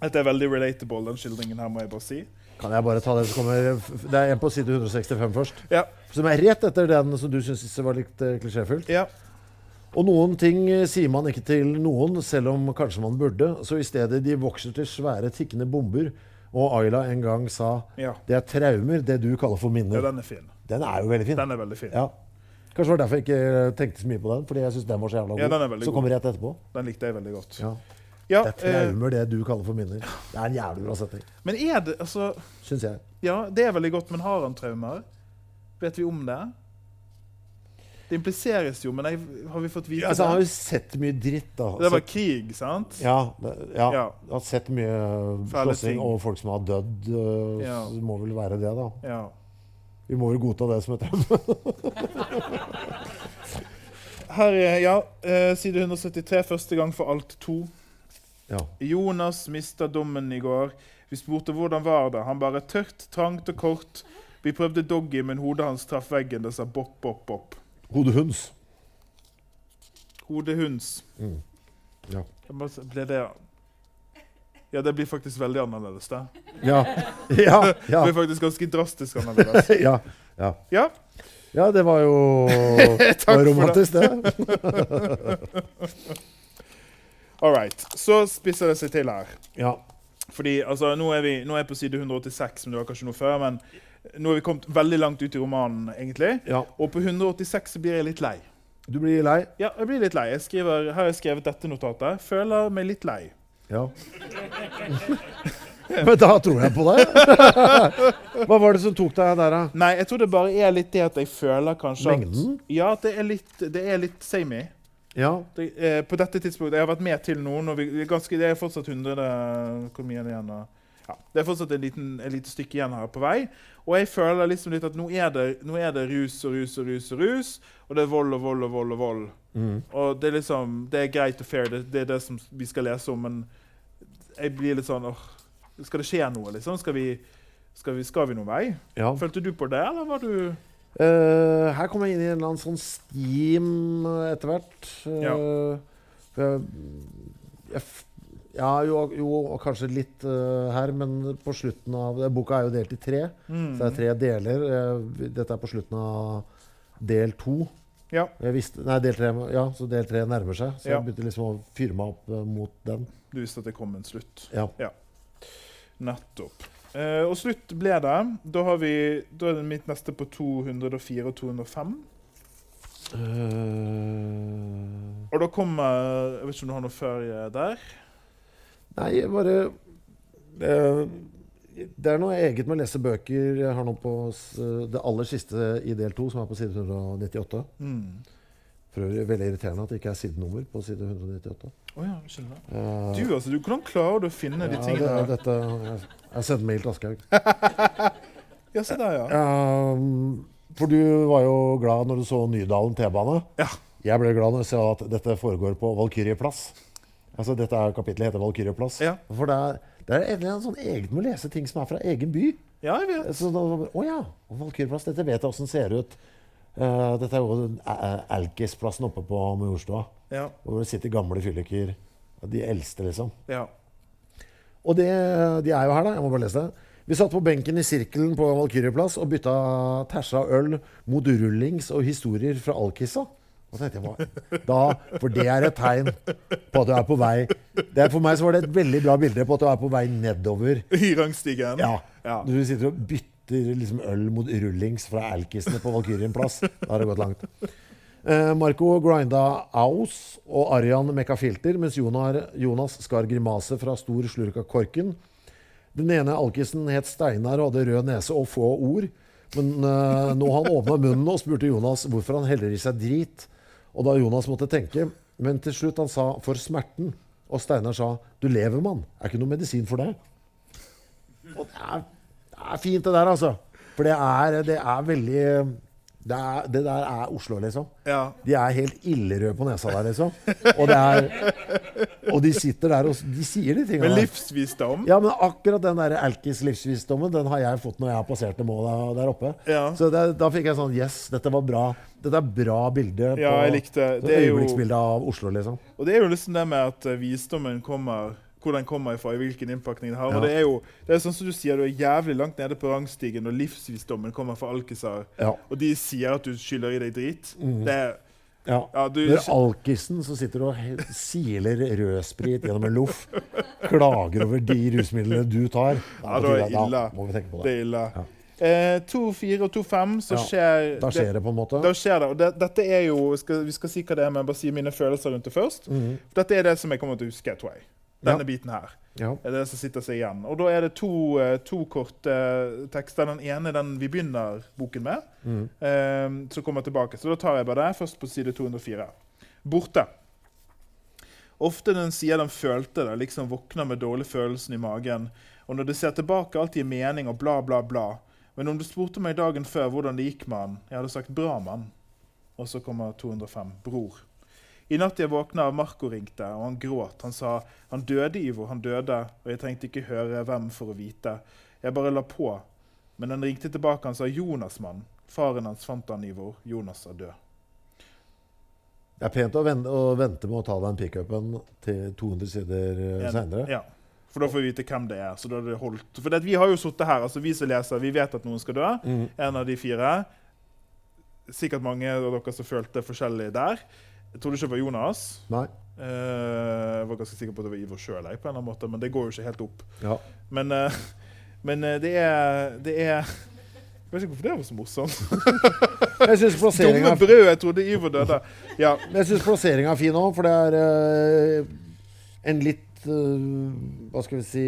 Dette er veldig relatable, den skildringen her, må jeg bare si. Kan jeg bare ta det som kommer Det er en på side 165 først. Ja. Som er rett etter den som du syns var litt klisjéfullt. klisjéfylt. Ja. Og noen ting eh, sier man ikke til noen, selv om kanskje man burde. Så i stedet de vokser til svære, tikkende bomber. Og Ayla en gang sa Ja. det er traumer, det du kaller for minner. ja, den er fin. Den er jo veldig fin. Den er veldig fin. Ja. Kanskje det var derfor jeg ikke tenkte så mye på den. Fordi jeg synes den var så jævla god. Ja, den er veldig så kommer rett etterpå. Den likte jeg veldig godt. Ja. Ja, Det er eh, traumer, det du kaller for minner. Det er en jævlig bra setning. men er det altså Syns jeg. Ja, det er veldig godt, men har han traumer? Vet vi om det? Det impliseres jo, men jeg, har vi fått vite ja, Altså, han har det? jo sett mye dritt, da. Det var Sett- krig, sant? ja, det, ja. Ja. Har sett mye slåssing og folk som har dødd. øh, Ja. Så det må vel være det, da. Ja. Vi må vel godta det som et. Her er ja, eh, side 173, første gang for alt to. Ja. Jonas mista dommen i går. Vi spurte hvordan var det. Han bare tørt, trangt og kort. Vi prøvde doggy, men hodet hans traff veggen. Det sa bopp, bopp, bopp. Hodehunds. Hodehunds. Mm. Ja. Ble det Ja, det blir faktisk veldig annerledes, det. Ja. Ja. Ja. Det blir faktisk ganske drastisk annerledes. ja. ja. Ja, ja, det var jo Takk var romantisk, det. all right. Så spisser det seg til her. Ja. Fordi altså, nå er, vi, nå er jeg på side 186, men det var kanskje noe før. Men nå er vi kommet veldig langt ut i romanen, egentlig. ja. Og på 186 blir jeg litt lei. Du blir lei? Ja, jeg blir litt lei. Jeg skriver, her har jeg skrevet dette notatet. Føler meg litt lei. Ja. Men da tror jeg på deg. Hva var det som tok deg der, da? Nei, jeg tror det bare er litt det at jeg føler kanskje Mengden? at Ja, at det er litt, det er litt samey. Ja. Det, eh, på dette tidspunktet Jeg har vært med til noen, og vi, ganske, det er fortsatt 100 Hvor mye er det igjen? da? Ja, det er fortsatt et lite stykke igjen her på vei. Og jeg føler liksom litt at nå er, det, nå er det rus og rus og rus og rus. Og det er vold og vold og vold og vold. Mm. Og det er liksom, det er greit og fair, det, det er det som vi skal lese om, men jeg blir litt sånn åh, Skal det skje noe, liksom? Skal vi, skal vi, skal vi noen vei? ja. Følte du på det, eller var du uh, her kom jeg inn i en eller annen sånn steam eh, etter hvert. Uh, Ja. jeg, jeg, f- ja, jo, jo, og kanskje litt uh, her, men på slutten av Boka er jo delt i tre. Mm. Så det er tre deler. Eh, dette er på slutten av del to. Ja. Visste, nei, del tre, ja, så del tre nærmer seg. Så Ja. jeg begynte liksom å fyre meg opp uh, mot den. Du visste at det kom en slutt. Ja. ja. Nettopp. Uh, og slutt ble det. Da, har vi, da er det mitt neste på 204 og 205. Uh... Og da kommer Jeg vet ikke om du har noe før der? Nei, jeg bare det, Det er noe eget med å lese bøker. Jeg har nå på det aller siste i del to, som er på side 198. Mm. For øvrig veldig irriterende at det ikke er sidenummer på side 198. Oh, ja, skjønner Du, altså, du, hvordan klarer du å finne de tingene? det, dette, jeg, jeg sender mail til Aschehoug. Ja, se der, ja. Um, for du var jo glad når du så Nydalen T-bane. Ja. Jeg ble glad når jeg så at dette foregår på Valkyrie plass. Altså, dette er Kapittelet heter Valkyrjeplass. Ja. For det er, det er en sånn eget med å lese ting som er fra egen by. Ja, vet. Så å ja, Valkyrjeplass. Dette vet jeg åssen ser ut. Uh, dette er jo Alkisplassen Alkis-plassen oppe på Majorstua. Ja, Hvor det sitter gamle fylliker. De eldste, liksom. ja. Og det, de er jo her, da. Jeg må bare lese det. Vi satt på benken i sirkelen på Valkyrieplass og bytta tersa øl mot rullings og historier fra Alkissa. Og tenkte jeg da, For det er et tegn på at du er på vei det er, For meg så var det et veldig bra bilde på at du er på vei nedover. I rangstigen. Ja, Ja. Du sitter og bytter liksom øl mot rullings fra Alkisene på Valkyrien-plass. Da har det gått langt. Eh, Marco grinda Aus og Arian mekka filter, mens Jonas, Jonas skar grimase fra stor slurk av korken. Den ene alkisen het Steinar og hadde rød nese og få ord. Men eh, nå han åpna munnen og spurte Jonas hvorfor han heller i seg drit. Og da Jonas måtte tenke, men til slutt han sa 'for smerten'. Og Steinar sa 'du lever, mann'. Er ikke noe medisin for det. Og det er, det er fint, det der, altså. For det er, det er veldig det, er, det der er Oslo, liksom. Ja. De er helt ildrøde på nesa der, liksom. Og, det er, og de sitter der og de sier de tingene Med livsvisdom. Ja, men akkurat den der Alkis livsvisdommen Den har jeg fått når jeg har passert det målet der oppe. Ja. Så det, da fikk jeg sånn Yes, dette var bra. Dette er bra bilde Ja, jeg likte det. sånn er jo- av Oslo, liksom. Og det er jo liksom det med at visdommen kommer, hvor den kommer ifra, i hvilken innpakning den har. Ja. Og det er jo det er sånn som du sier, du er jævlig langt nede på rangstigen når livsvisdommen kommer fra alkiser, Ja. og de sier at du skyller i deg drit. Mm. Det er ja. Ja, du Når alkisen som sitter og siler rødsprit gjennom en loff, klager over de rusmidlene du tar Ja, da er det ille. Det det. er ille. Ja. Eh, 2-4 og 2-5, så Ja, skjer Da skjer det på en måte. Da skjer det. Og det, dette er jo skal, Vi skal si hva det er, men bare si mine følelser rundt det først. Mm -hmm. dette er det som jeg kommer til å huske, tror jeg. Denne Ja. biten her. Ja. er det som sitter seg igjen. Og da er det to, eh, to korte eh, tekster. Den ene den vi begynner boken med, mm. eh, som kommer tilbake. Så da tar jeg bare det. Først på side 204. Borte. Ofte den sier den følte det, liksom våkner med dårlig følelsen i magen. Og når du ser tilbake, alt gir mening og bla, bla, bla. Men om du spurte meg dagen før hvordan det gikk med han, jeg hadde sagt 'bra, mann'. Og så kommer 205. Bror. I natt jeg våkna Marco ringte, og han gråt. Han sa 'han døde, Ivo, han døde', og jeg trengte ikke høre hvem for å vite. Jeg bare la på. Men han ringte tilbake, han sa 'Jonas, mann'. Faren hans fant han, Ivo. Jonas er død. Det er pent å vente, med å ta den pickupen til 200 sider En- seinere. Ja. For da får vi vite hvem det er. Så da er det holdt. For det, vi har jo sittet her, altså vi som leser, vi vet at noen skal dø. Mm. En av de fire. Sikkert mange av dere som følte forskjellig der. Jeg trodde ikke det var Jonas. Nei. Eh, jeg var ganske sikker på at det var Ivor sjøl, men det går jo ikke helt opp. Ja. Men, eh, men eh, det er Det er Jeg vet ikke hvorfor det var så morsomt. Jeg Dumme brød! Jeg trodde Ivor døde. Ja. Jeg synes plasseringa er fin òg, for det er en litt Hva skal vi si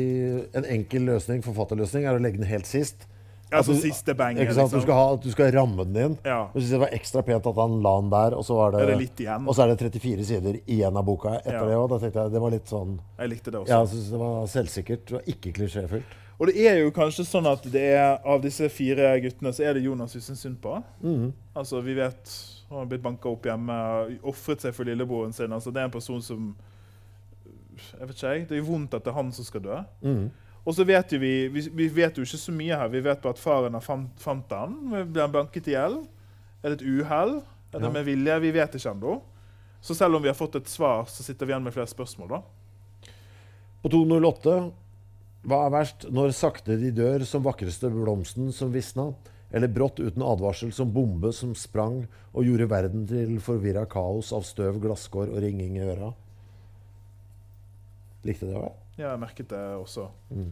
En enkel løsning, forfatterløsning, er å legge den helt sist. Altså du- siste banget, Ikke sant? Du liksom. skal, ha, du skal ramme den inn. Ja. Synes det var ekstra pent at han la den der, og så var det, Er det litt igjen? og så er det 34 sider igjen av boka etter Ja. det òg. Da tenkte jeg det var litt sånn Jeg likte det også. Ja, jeg synes det var selvsikkert og ikke klisjéfylt. Og det er jo kanskje sånn at det er av disse fire guttene så er det Jonas vi syns synd på. Mm. Altså, vi vet Han har blitt banka opp hjemme, ofret seg for lillebroren sin. Altså, det er en person som Jeg vet ikke, jeg. Det er vondt at det er han som skal dø. Mhm. Og så vet jo vi, vi Vi vet jo ikke så mye her. Vi vet bare at faren har fant, fant den. Ble han banket i hjel? Er det et uhell? Er det med vilje? Vi vet ikke ennå. Så selv om vi har fått et svar, så sitter vi igjen med flere spørsmål. da. På 208 Hva er verst? Når sakte de dør som vakreste blomsten som visna, eller brått uten advarsel som bombe som sprang og gjorde verden til forvirra kaos av støv, glasskår og ringing i øra? Likte det òg? Ja, jeg merket det også. Mm.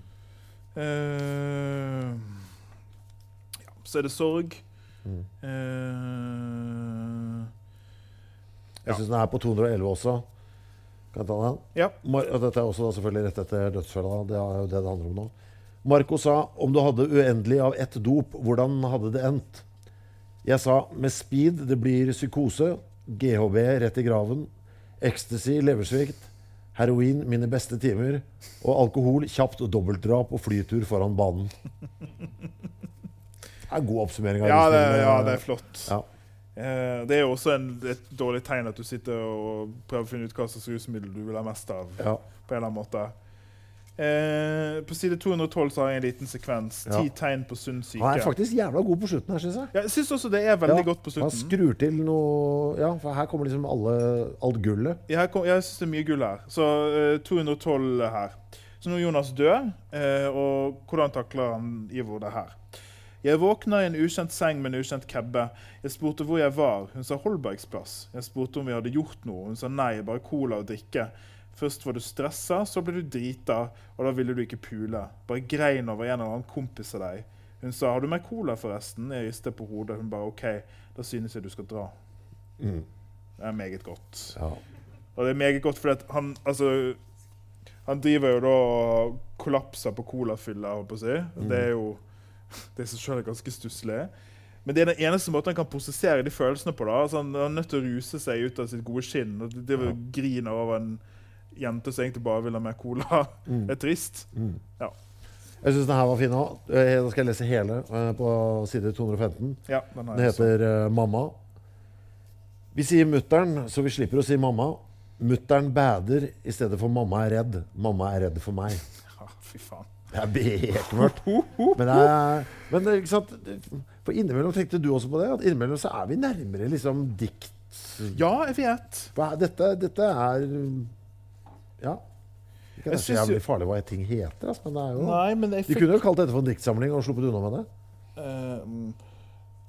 Uh, ja, så er det sorg. Mm. Jeg Ja. syns den er på 211 også. Kan jeg ta den? ja. Og dette er også da selvfølgelig rett etter dødsfella. Det er jo det det handler om nå. Marco sa om du hadde uendelig av ett dop, hvordan hadde det endt? Jeg sa med speed det blir psykose, GHB rett i graven, ecstasy, leversvikt, heroin mine beste timer, og alkohol kjapt dobbeltdrap og flytur foran banen. Det er en god oppsummering av Ja, det, ja, det er flott. Ja. Eh, det er jo også en, et dårlig tegn at du sitter og prøver å finne ut hva slags rusmiddel du vil ha mest av. Ja. på en eller annen måte. Eh, på side 212 så har jeg en liten sekvens. Ja. Ti tegn på sunn syke. Han er faktisk jævla god på slutten her, syns jeg. Ja, jeg syns også det er veldig Ja, godt på slutten. Han skrur til noe Ja, for her kommer liksom alle, alt gullet. Jeg, kom, jeg syns det er mye gull her. Så eh, 212 her. Så nå er Jonas død, eh, og hvordan takler han Ivo det her? Jeg våkna i en ukjent seng med en ukjent kebbe. Jeg spurte hvor jeg var. Hun sa Holbergs plass. Jeg spurte om vi hadde gjort noe. Hun sa nei, bare cola og drikke. Først var du stressa, så ble du drita, og da ville du ikke pule. Bare grein over en eller annen kompis av deg. Hun sa 'Har du mer cola, forresten?' Jeg ristet på hodet. Hun bare 'OK, da synes jeg du skal dra'. Mm. Det er meget godt. Ja. Og det er meget godt fordi han altså Han driver jo da og kollapser på colafylla, holdt på å si. Mm. Det er jo Det i seg er ganske stusslig. Men det er den eneste måten han kan prosessere de følelsene på. da. Altså, han er nødt til å ruse seg ut av sitt gode skinn. og Det Ja. griner over en jente som egentlig bare vil ha mer cola. Mm. Er trist. Mm. Ja. Jeg syns den her var fin òg. Da skal jeg lese hele eh, på side 215. Ja, den Den heter så. Mamma. Vi sier mutter'n, så vi slipper å si mamma. Mutter'n bader i stedet for mamma er redd. Mamma er redd for meg. Ja, fy faen. Det er bekmørkt. Men, det er, men det, er ikke sant? For innimellom tenkte du også på det. At innimellom så er vi nærmere liksom dikt. Ja, jeg vet. Dette, dette er Ja. Ikke at det er så jævlig farlig hva ting heter, altså, men det er jo Nei, men fikk... De kunne jo kalt dette for en diktsamling og sluppet unna med det. mm,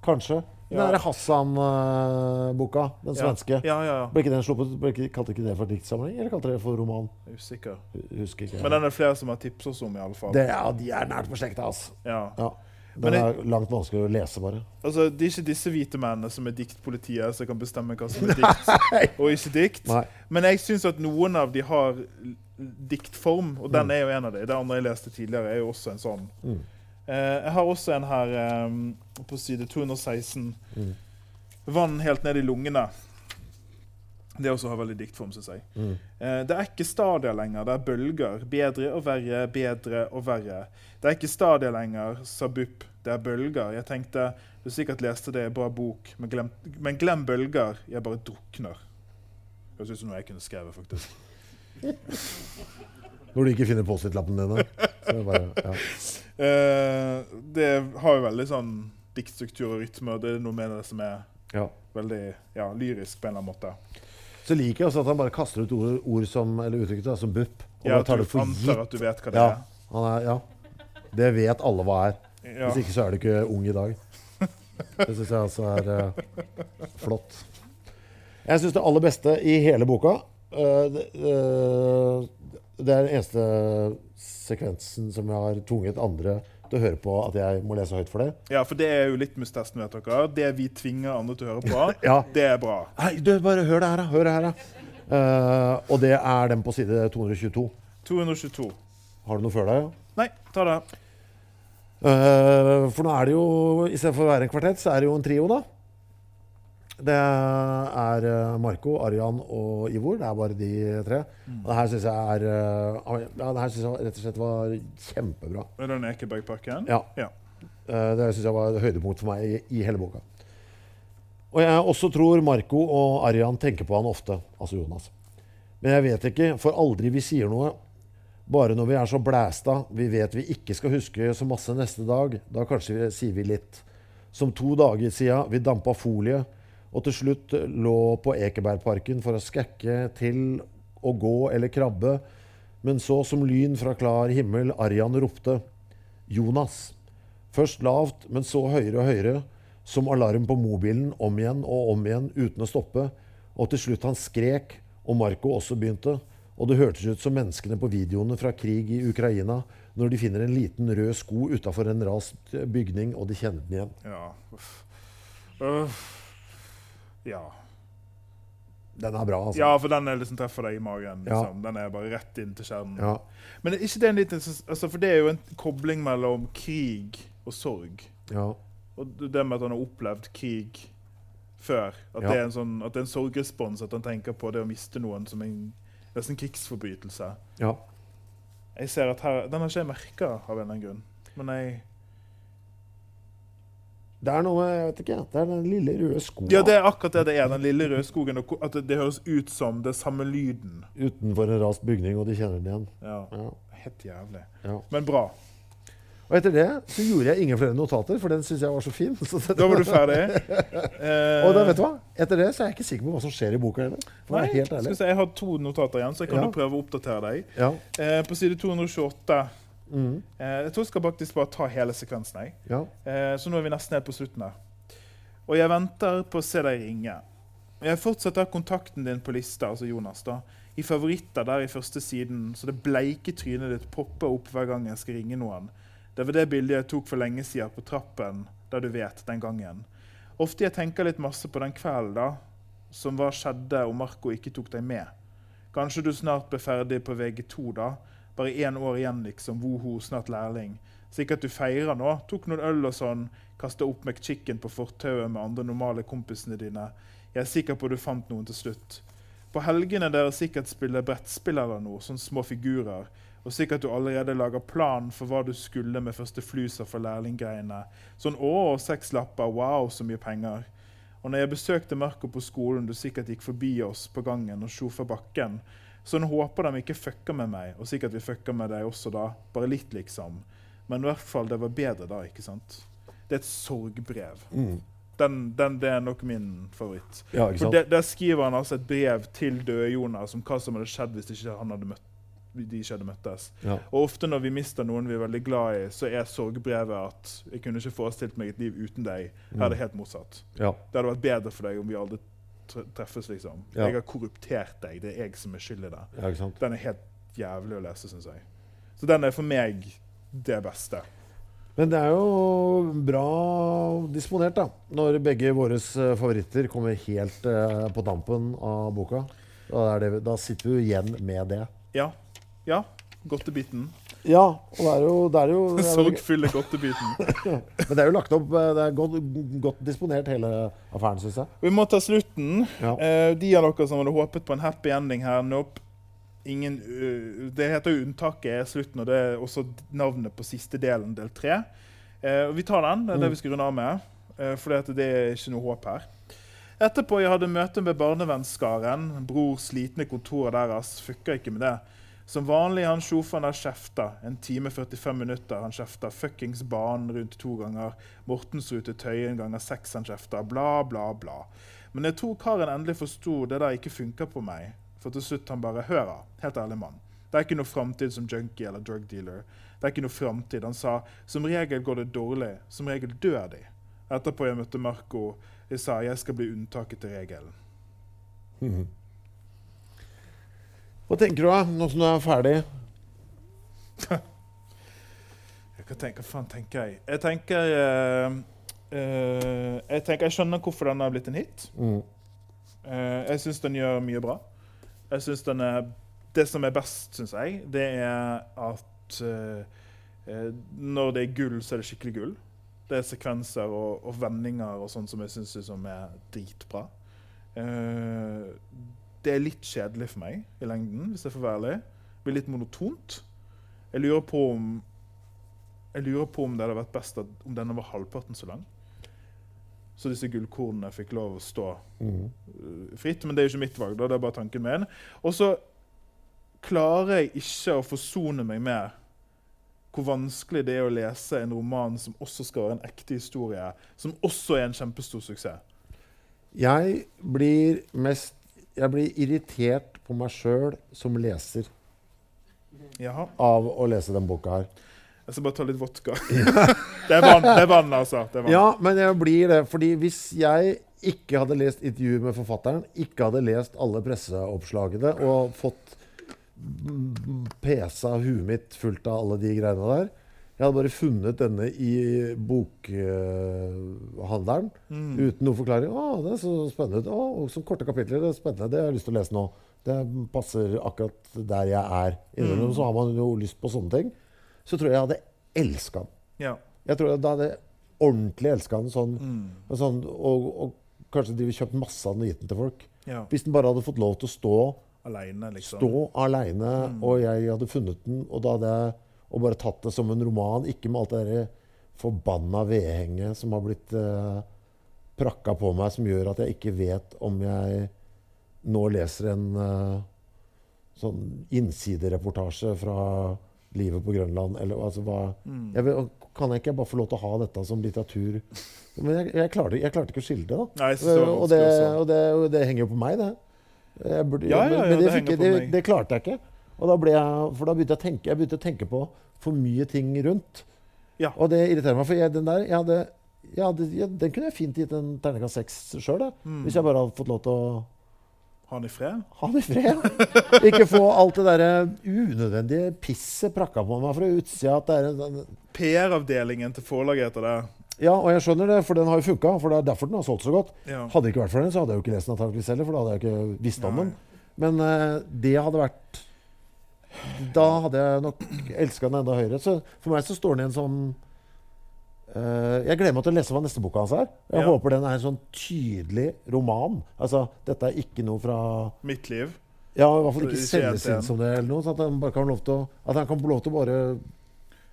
Kanskje. Ja. Den Hassan-boka, den svenske. Ja, ja, ja. Ble ikke den sluppet, ikke, Kalte ikke det for diktsamling, eller kalte det for roman? Er usikker. Husker ikke. Men den er flere som har tipset oss om, i alle fall. det, ja, de er nært beslekta, altså. Ja. Den jeg- er langt vanskeligere å lese, bare. Altså, Det er ikke disse hvite mennene som er diktpolitiet, som kan bestemme hva som er dikt og ikke dikt. Nei. Men jeg syns at noen av de har diktform, og den er jo en av de. Det andre jeg leste tidligere, er jo også en sånn. Mm. Eh, jeg har også en her eh, på side 216. Mm. Vann helt ned i lungene. Det også har veldig diktform, syns jeg. Mm. Eh, det er ikke stadier lenger, det er bølger. Bedre og verre, bedre og verre. Det er ikke stadier lenger, sa BUP. Det er bølger. Jeg tenkte du sikkert leste det i bra bok, men glem, men glem bølger. Jeg bare drukner. Høres ut som noe jeg kunne skrevet, faktisk. Når du ikke finner Post-It-lappen din, det ja. Eh, det har jo veldig sånn diktstruktur og rytme, og det er noe med det som er Ja. veldig ja, lyrisk på en eller annen måte. Så liker jeg også at han bare kaster ut ord, ord som, eller uttrykket da, som BUP. Og ja, tar det for gitt. at du vet hva det Ja, han er, ja. Det vet alle hva er. Ja. Hvis ikke så er du ikke ung i dag. Det syns jeg altså er uh, flott. Jeg syns det aller beste i hele boka uh, det, uh, det er den eneste sekvensen som jeg har tvunget andre til å høre på at jeg må lese høyt for det. ja, for det er jo litmus-testen, vet dere. Det vi tvinger andre til å høre på, Ja. det er bra. Nei, du, bare hør det her, da. Hør det her, da. Uh, og det er den på side 222. 222. Har du noe før deg? Nei, ta det. Uh, for nå er det jo, i stedet for å være en kvartett, så er det jo en trio, da. Det er eh, Marco, Arian og Ivor. Det er bare de tre. Og det her syns jeg er eh, ja, det her synes jeg rett og slett var kjempebra. Er den Ekebergpakken? Ja. Ja. Eh, det syns jeg var høydepunkt for meg i, i hele boka. Og jeg også tror Marco og Arian tenker på han ofte, altså Jonas. Men jeg vet ikke, for aldri vi sier noe. Bare når vi er så blæsta, vi vet vi ikke skal huske så masse neste dag, da kanskje vi, sier vi litt. Som to dager siden vi dampa folie, og til slutt lå på Ekebergparken for å skakke til å gå eller krabbe. Men så som lyn fra klar himmel Arian ropte. Jonas. Først lavt, men så høyere og høyere. Som alarm på mobilen om igjen og om igjen uten å stoppe. Og til slutt han skrek, og Marco også begynte. Og det hørtes ut som menneskene på videoene fra krig i Ukraina når de finner en liten rød sko utafor en rast bygning, og de kjenner den igjen. Ja. Uff. Uff. Ja. Den er bra, altså. ja, for den liksom treffer deg i magen. Ja. Liksom. Den er bare rett inn til kjernen. Ja. Men er ikke det en liten altså, For det er jo en kobling mellom krig og sorg. ja. Og det med at han har opplevd krig før. At, Ja. det, er en sånn, at det er en sorgrespons. At han tenker på det å miste noen som en nesten krigsforbrytelse. ja. Jeg ser at her, Den har ikke jeg merka av en eller annen grunn. Men jeg Det er noe Jeg vet ikke. Det er den lille røde skogen. Ja, det er akkurat det det er. Den lille røde skogen. og At det, det høres ut som det samme lyden. utenfor en rast bygning, og de kjenner den igjen. Ja, Ja. Helt jævlig. Ja. Men bra. Og etter det så gjorde jeg ingen flere notater, for den syns jeg var så fin. Så det- Da var du ferdig. Og da, vet du hva? Etter det så er jeg ikke sikker på hva som skjer i boka heller. Nei, skal jeg si, jeg har to notater igjen, så jeg kan Ja. prøve å oppdatere deg. Ja. Eh, på side 228 Mm. eh, Jeg tror jeg skal faktisk bare ta hele sekvensen. Jeg. ja. Eh, så nå er vi nesten helt på slutten her. Og jeg venter på å se deg ringe. Jeg fortsetter kontakten din på lista, altså Jonas, da. I favoritter der i første siden, så det bleike trynet ditt popper opp hver gang jeg skal ringe noen. Det var det bildet jeg tok for lenge siden på trappen, der du vet, den gangen. Ofte jeg tenker litt masse på den kvelden, da. Som hva skjedde om Marco ikke tok deg med. Kanskje du snart ble ferdig på VG2, da. Bare én år igjen, liksom. Woho, snart lærling. Sikkert du feirer nå. Tok noen øl og sånn. Kasta opp McChicken på fortauet med andre normale kompisene dine. Jeg er sikker på du fant noen til slutt. På helgene dere sikkert spiller brettspill eller noe, sånne små figurer. Og sikkert du allerede lager plan for hva du skulle med første fluser for lærlinggreiene. Sånn 'Å, sekslapper. Wow, så mye penger'. Og når jeg besøkte Marco på skolen, du sikkert gikk forbi oss på gangen og sjofa bakken, sånn håper de ikke fucker med meg, og sikkert vi fucker med deg også da. Bare litt, liksom. Men i hvert fall, det var bedre da, ikke sant? Det er et sorgbrev. Mm. Den, den, det er nok min favoritt. ja, For de, der, skriver han altså et brev til døde Jonas om hva som hadde skjedd hvis ikke han hadde møtt, de ikke hadde møttes. Ja. Og ofte når vi mister noen vi er veldig glad i, så er sorgbrevet at jeg kunne ikke forestilt meg et liv uten deg. Her er det helt motsatt. Ja. Det hadde vært bedre for deg om vi aldri treffes, liksom. Ja. Jeg har korruptert deg. Det er jeg som er skyld i det. ja? Den er helt jævlig å lese, syns jeg. Så den er for meg det beste. Men det er jo bra disponert, da. Når begge våre eh, favoritter kommer helt uh, på tampen av boka. Da, det, da sitter vi igjen med det. Ja. Ja. Godtebiten. Ja, og det er jo, det er jo det er jo- Sorgfulle godtebiten. Men det er jo lagt opp eh, Det er godt, godt disponert, hele affæren, syns jeg. Vi må ta slutten. Ja. Eh, de av dere som hadde håpet på en happy ending her, nope. Ingen, uh, det heter jo 'Unntaket er slutten', og det er også navnet på siste delen, del tre. Eh, vi tar den. Det er det vi skal runde av med. Uh, for det er ikke noe håp her. Etterpå jeg hadde møte med barnevennsskaren. Bror slitne kontoret deres. Fucka ikke med det. Som vanlig han sjoferen der kjefta. En time 45 minutter han kjefta. Fuckings banen rundt to ganger. Mortensrud til Tøyen ganger seks han kjefta. Bla, bla, bla. Men jeg tror karen endelig forsto det der ikke funka på meg. For til slutt han bare Høra, helt ærlig mann. Det er ikke noe framtid som junkie eller drug dealer. Det er ikke noe framtid. Han sa som regel går det dårlig. Som regel dør de. Etterpå jeg møtte Marco, jeg sa jeg skal bli unntaket til regelen. Hva tenker du, da, nå som du er ferdig? Hva, tenker, faen tenker jeg? Jeg tenker uh, uh, Jeg tenker jeg skjønner hvorfor den har blitt en hit. Mm. Uh, jeg syns den gjør mye bra. Jeg synes den er, Det som er best, syns jeg, det er at når det er gull, så er det skikkelig gull. Det er sekvenser og, og vendinger og sånt som jeg syns er dritbra. Eh, det er litt kjedelig for meg i lengden, hvis jeg får være ærlig. Det blir litt monotont. Jeg lurer på om jeg lurer på om det hadde vært best at, om denne var halvparten så lang. Så disse gullkornene fikk lov å stå Mm. fritt. Men det er jo ikke mitt valg. da, det er bare tanken min. Og så klarer jeg ikke å forsone meg med hvor vanskelig det er å lese en roman som også skal være en ekte historie, som også er en kjempestor suksess. Jeg blir mest Jeg blir irritert på meg sjøl som leser Jaha. av å lese den boka her. Jeg skal bare ta litt vodka. det, er vann, det er vann, altså. Det er vann. Ja, men jeg blir det. Fordi hvis jeg ikke hadde lest intervjuet med forfatteren, ikke hadde lest alle presseoppslagene og fått pesa huet mitt fullt av alle de greiene der Jeg hadde bare funnet denne i bokhandelen uten noe forklaring. 'Å, det er så spennende. Å, så korte kapitler. Det er spennende. Det har jeg lyst til å lese nå.' Det passer akkurat der jeg er. Innimellom så har man jo lyst på sånne ting. Så tror jeg jeg hadde elska den. Ja. Jeg tror jeg hadde ordentlig elska den sånn, med sånn og, og kanskje de kjøpt masse av den og gitt den til folk. ja. Hvis den bare hadde fått lov til å stå, Aleine, liksom. stå aleine, og jeg hadde funnet den, og da hadde jeg og bare tatt det som en roman, ikke med alt det der forbanna vedhenget som har blitt eh, prakka på meg, som gjør at jeg ikke vet om jeg nå leser en eh, sånn innsidereportasje fra livet på Grønland, eller altså hva jeg vil, Kan jeg ikke bare få lov til å ha dette som litteratur? Men jeg, jeg, klarte, jeg klarte ikke å skille det, da. Nei, det og, det, og, det, og det henger jo på meg, det. Burde, Ja, ja, ja, men det fikk, det klarte jeg ikke. Og da jeg, for da begynte jeg tenke, jeg begynte å tenke på for mye ting rundt. Ja. Og det irriterer meg, for jeg, den der jeg hadde, hadde, Den kunne jeg fint gitt en terningkast seks sjøl, Mm. hvis jeg bare hadde fått lov til å Ha den i fred? ha den i fred. Ikke få alt det der unødvendige pisset prakka på meg fra utsida. At det en, PR-avdelingen til forlaget heter det. ja, og jeg skjønner det, for den har jo funka. For det er derfor den har solgt så godt. Ja. Hadde det ikke vært for den, så hadde jeg jo ikke lest den antakeligvis heller, for da hadde jeg ikke visst om den. Men uh, det hadde vært Da hadde jeg nok elska den enda høyere. Så for meg så står den i en sånn eh, Jeg gleder meg til å lese hva neste boka hans er. Jeg Ja. håper den er en sånn tydelig roman. Altså, dette er ikke noe fra Mitt liv. Ja, i hvert fall ikke selges inn som det, eller noe. Så at han, bare kan lov til å, at han kan få lov til å bare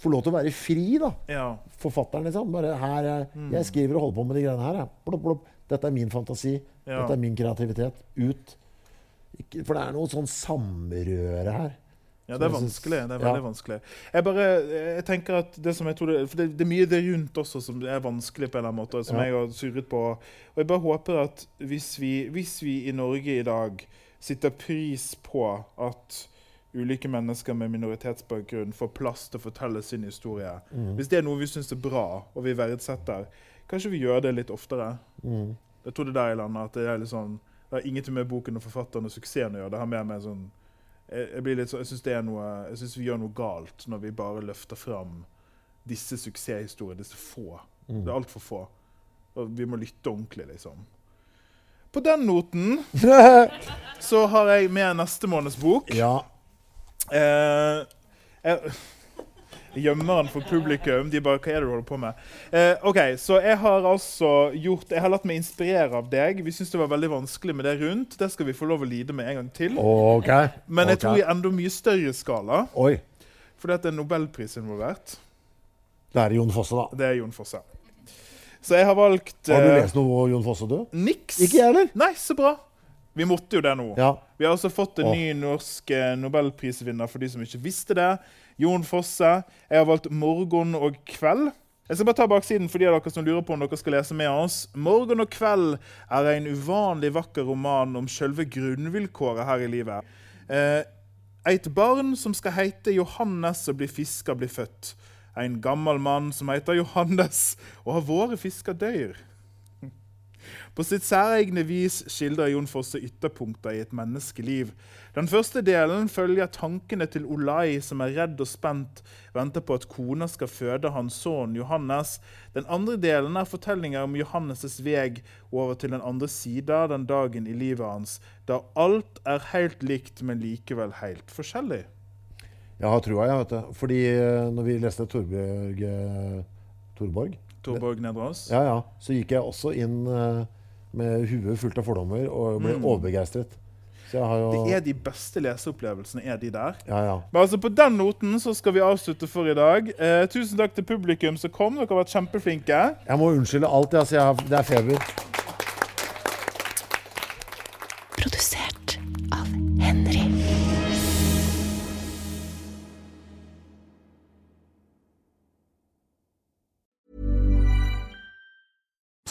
Få lov til å være fri, da. Ja. Forfatteren, liksom. Bare her er, Jeg skriver og holder på med de greiene her. jeg. Plopp, plopp. Dette er min fantasi. Ja. Dette er min kreativitet. Ut. Ikke, for det er noe sånn samrøre her. Ja, det er vanskelig. Det er ja. veldig vanskelig. Jeg bare, jeg tenker at det som jeg tror det, for det, det er mye det rundt også som er vanskelig på en eller annen måte, som Ja. jeg har surret på. Og jeg bare håper at hvis vi, hvis vi i Norge i dag sitter pris på at ulike mennesker med minoritetsbakgrunn får plass til å fortelle sin historie. Mm. Hvis det er noe vi syns er bra, og vi verdsetter, kanskje vi gjør det litt oftere. Mm. Jeg tror det er der i landet at Det er litt sånn, det har ingenting med boken og forfatteren og suksessen å gjøre. Det har mer med sånn Jeg, jeg så, jeg syns vi gjør noe galt når vi bare løfter fram disse suksesshistoriene, disse få. Mm. Det er altfor få. Og vi må lytte ordentlig, liksom. På den noten så har jeg med neste måneds bok. ja. Eh, jeg gjemmer den for publikum. De bare 'Hva er det du holder på med?' Eh, ok, Så jeg har altså gjort Jeg har latt meg inspirere av deg. Vi syns det var veldig vanskelig med det rundt. Det skal vi få lov å lide med en gang til. Okay. Men jeg okay. tror i enda mye større skala, Oi. fordi at det er Nobelpris involvert. Det er Jon Fosse, da. Det er Jon Fosse. Så jeg har valgt Har du eh, lest noe Jon Fosse, du? Niks. Ikke jeg heller. Nei, så bra. Vi måtte jo det nå. Ja. Vi har også fått en ny norsk eh, nobelprisvinner for de som ikke visste det. Jon Fosse. Jeg har valgt 'Morgen og kveld'. Jeg skal bare ta baksiden for de av dere som lurer på om dere skal lese med oss. 'Morgen og kveld' er en uvanlig vakker roman om selve grunnvilkåret her i livet. Eh, et barn som skal heite Johannes og bli fisker, blir født. En gammel mann som heter Johannes og har vært fisker, dør. På sitt særegne vis skildrer Jon Fosse ytterpunkter i et menneskeliv. Den første delen følger tankene til Olai, som er redd og spent, venter på at kona skal føde hans sønn Johannes. Den andre delen er fortellinger om Johannes' veg over til den andre sida den dagen i livet hans, da alt er helt likt, men likevel helt forskjellig. Jeg har trua, jeg, vet du. Fordi eh, når vi leste Torbjørg eh, Torborg, Torborg Nedreås. ja, ja, så gikk jeg også inn eh, med huet fullt av fordommer og ble Mm. overbegeistret. Så jeg har jo Det er de beste leseopplevelsene, er de der. Ja, ja. Men altså På den noten så skal vi avslutte for i dag. Eh, tusen takk til publikum som kom. Dere har vært kjempeflinke. Jeg må unnskylde alt, altså, jeg har, det er feber.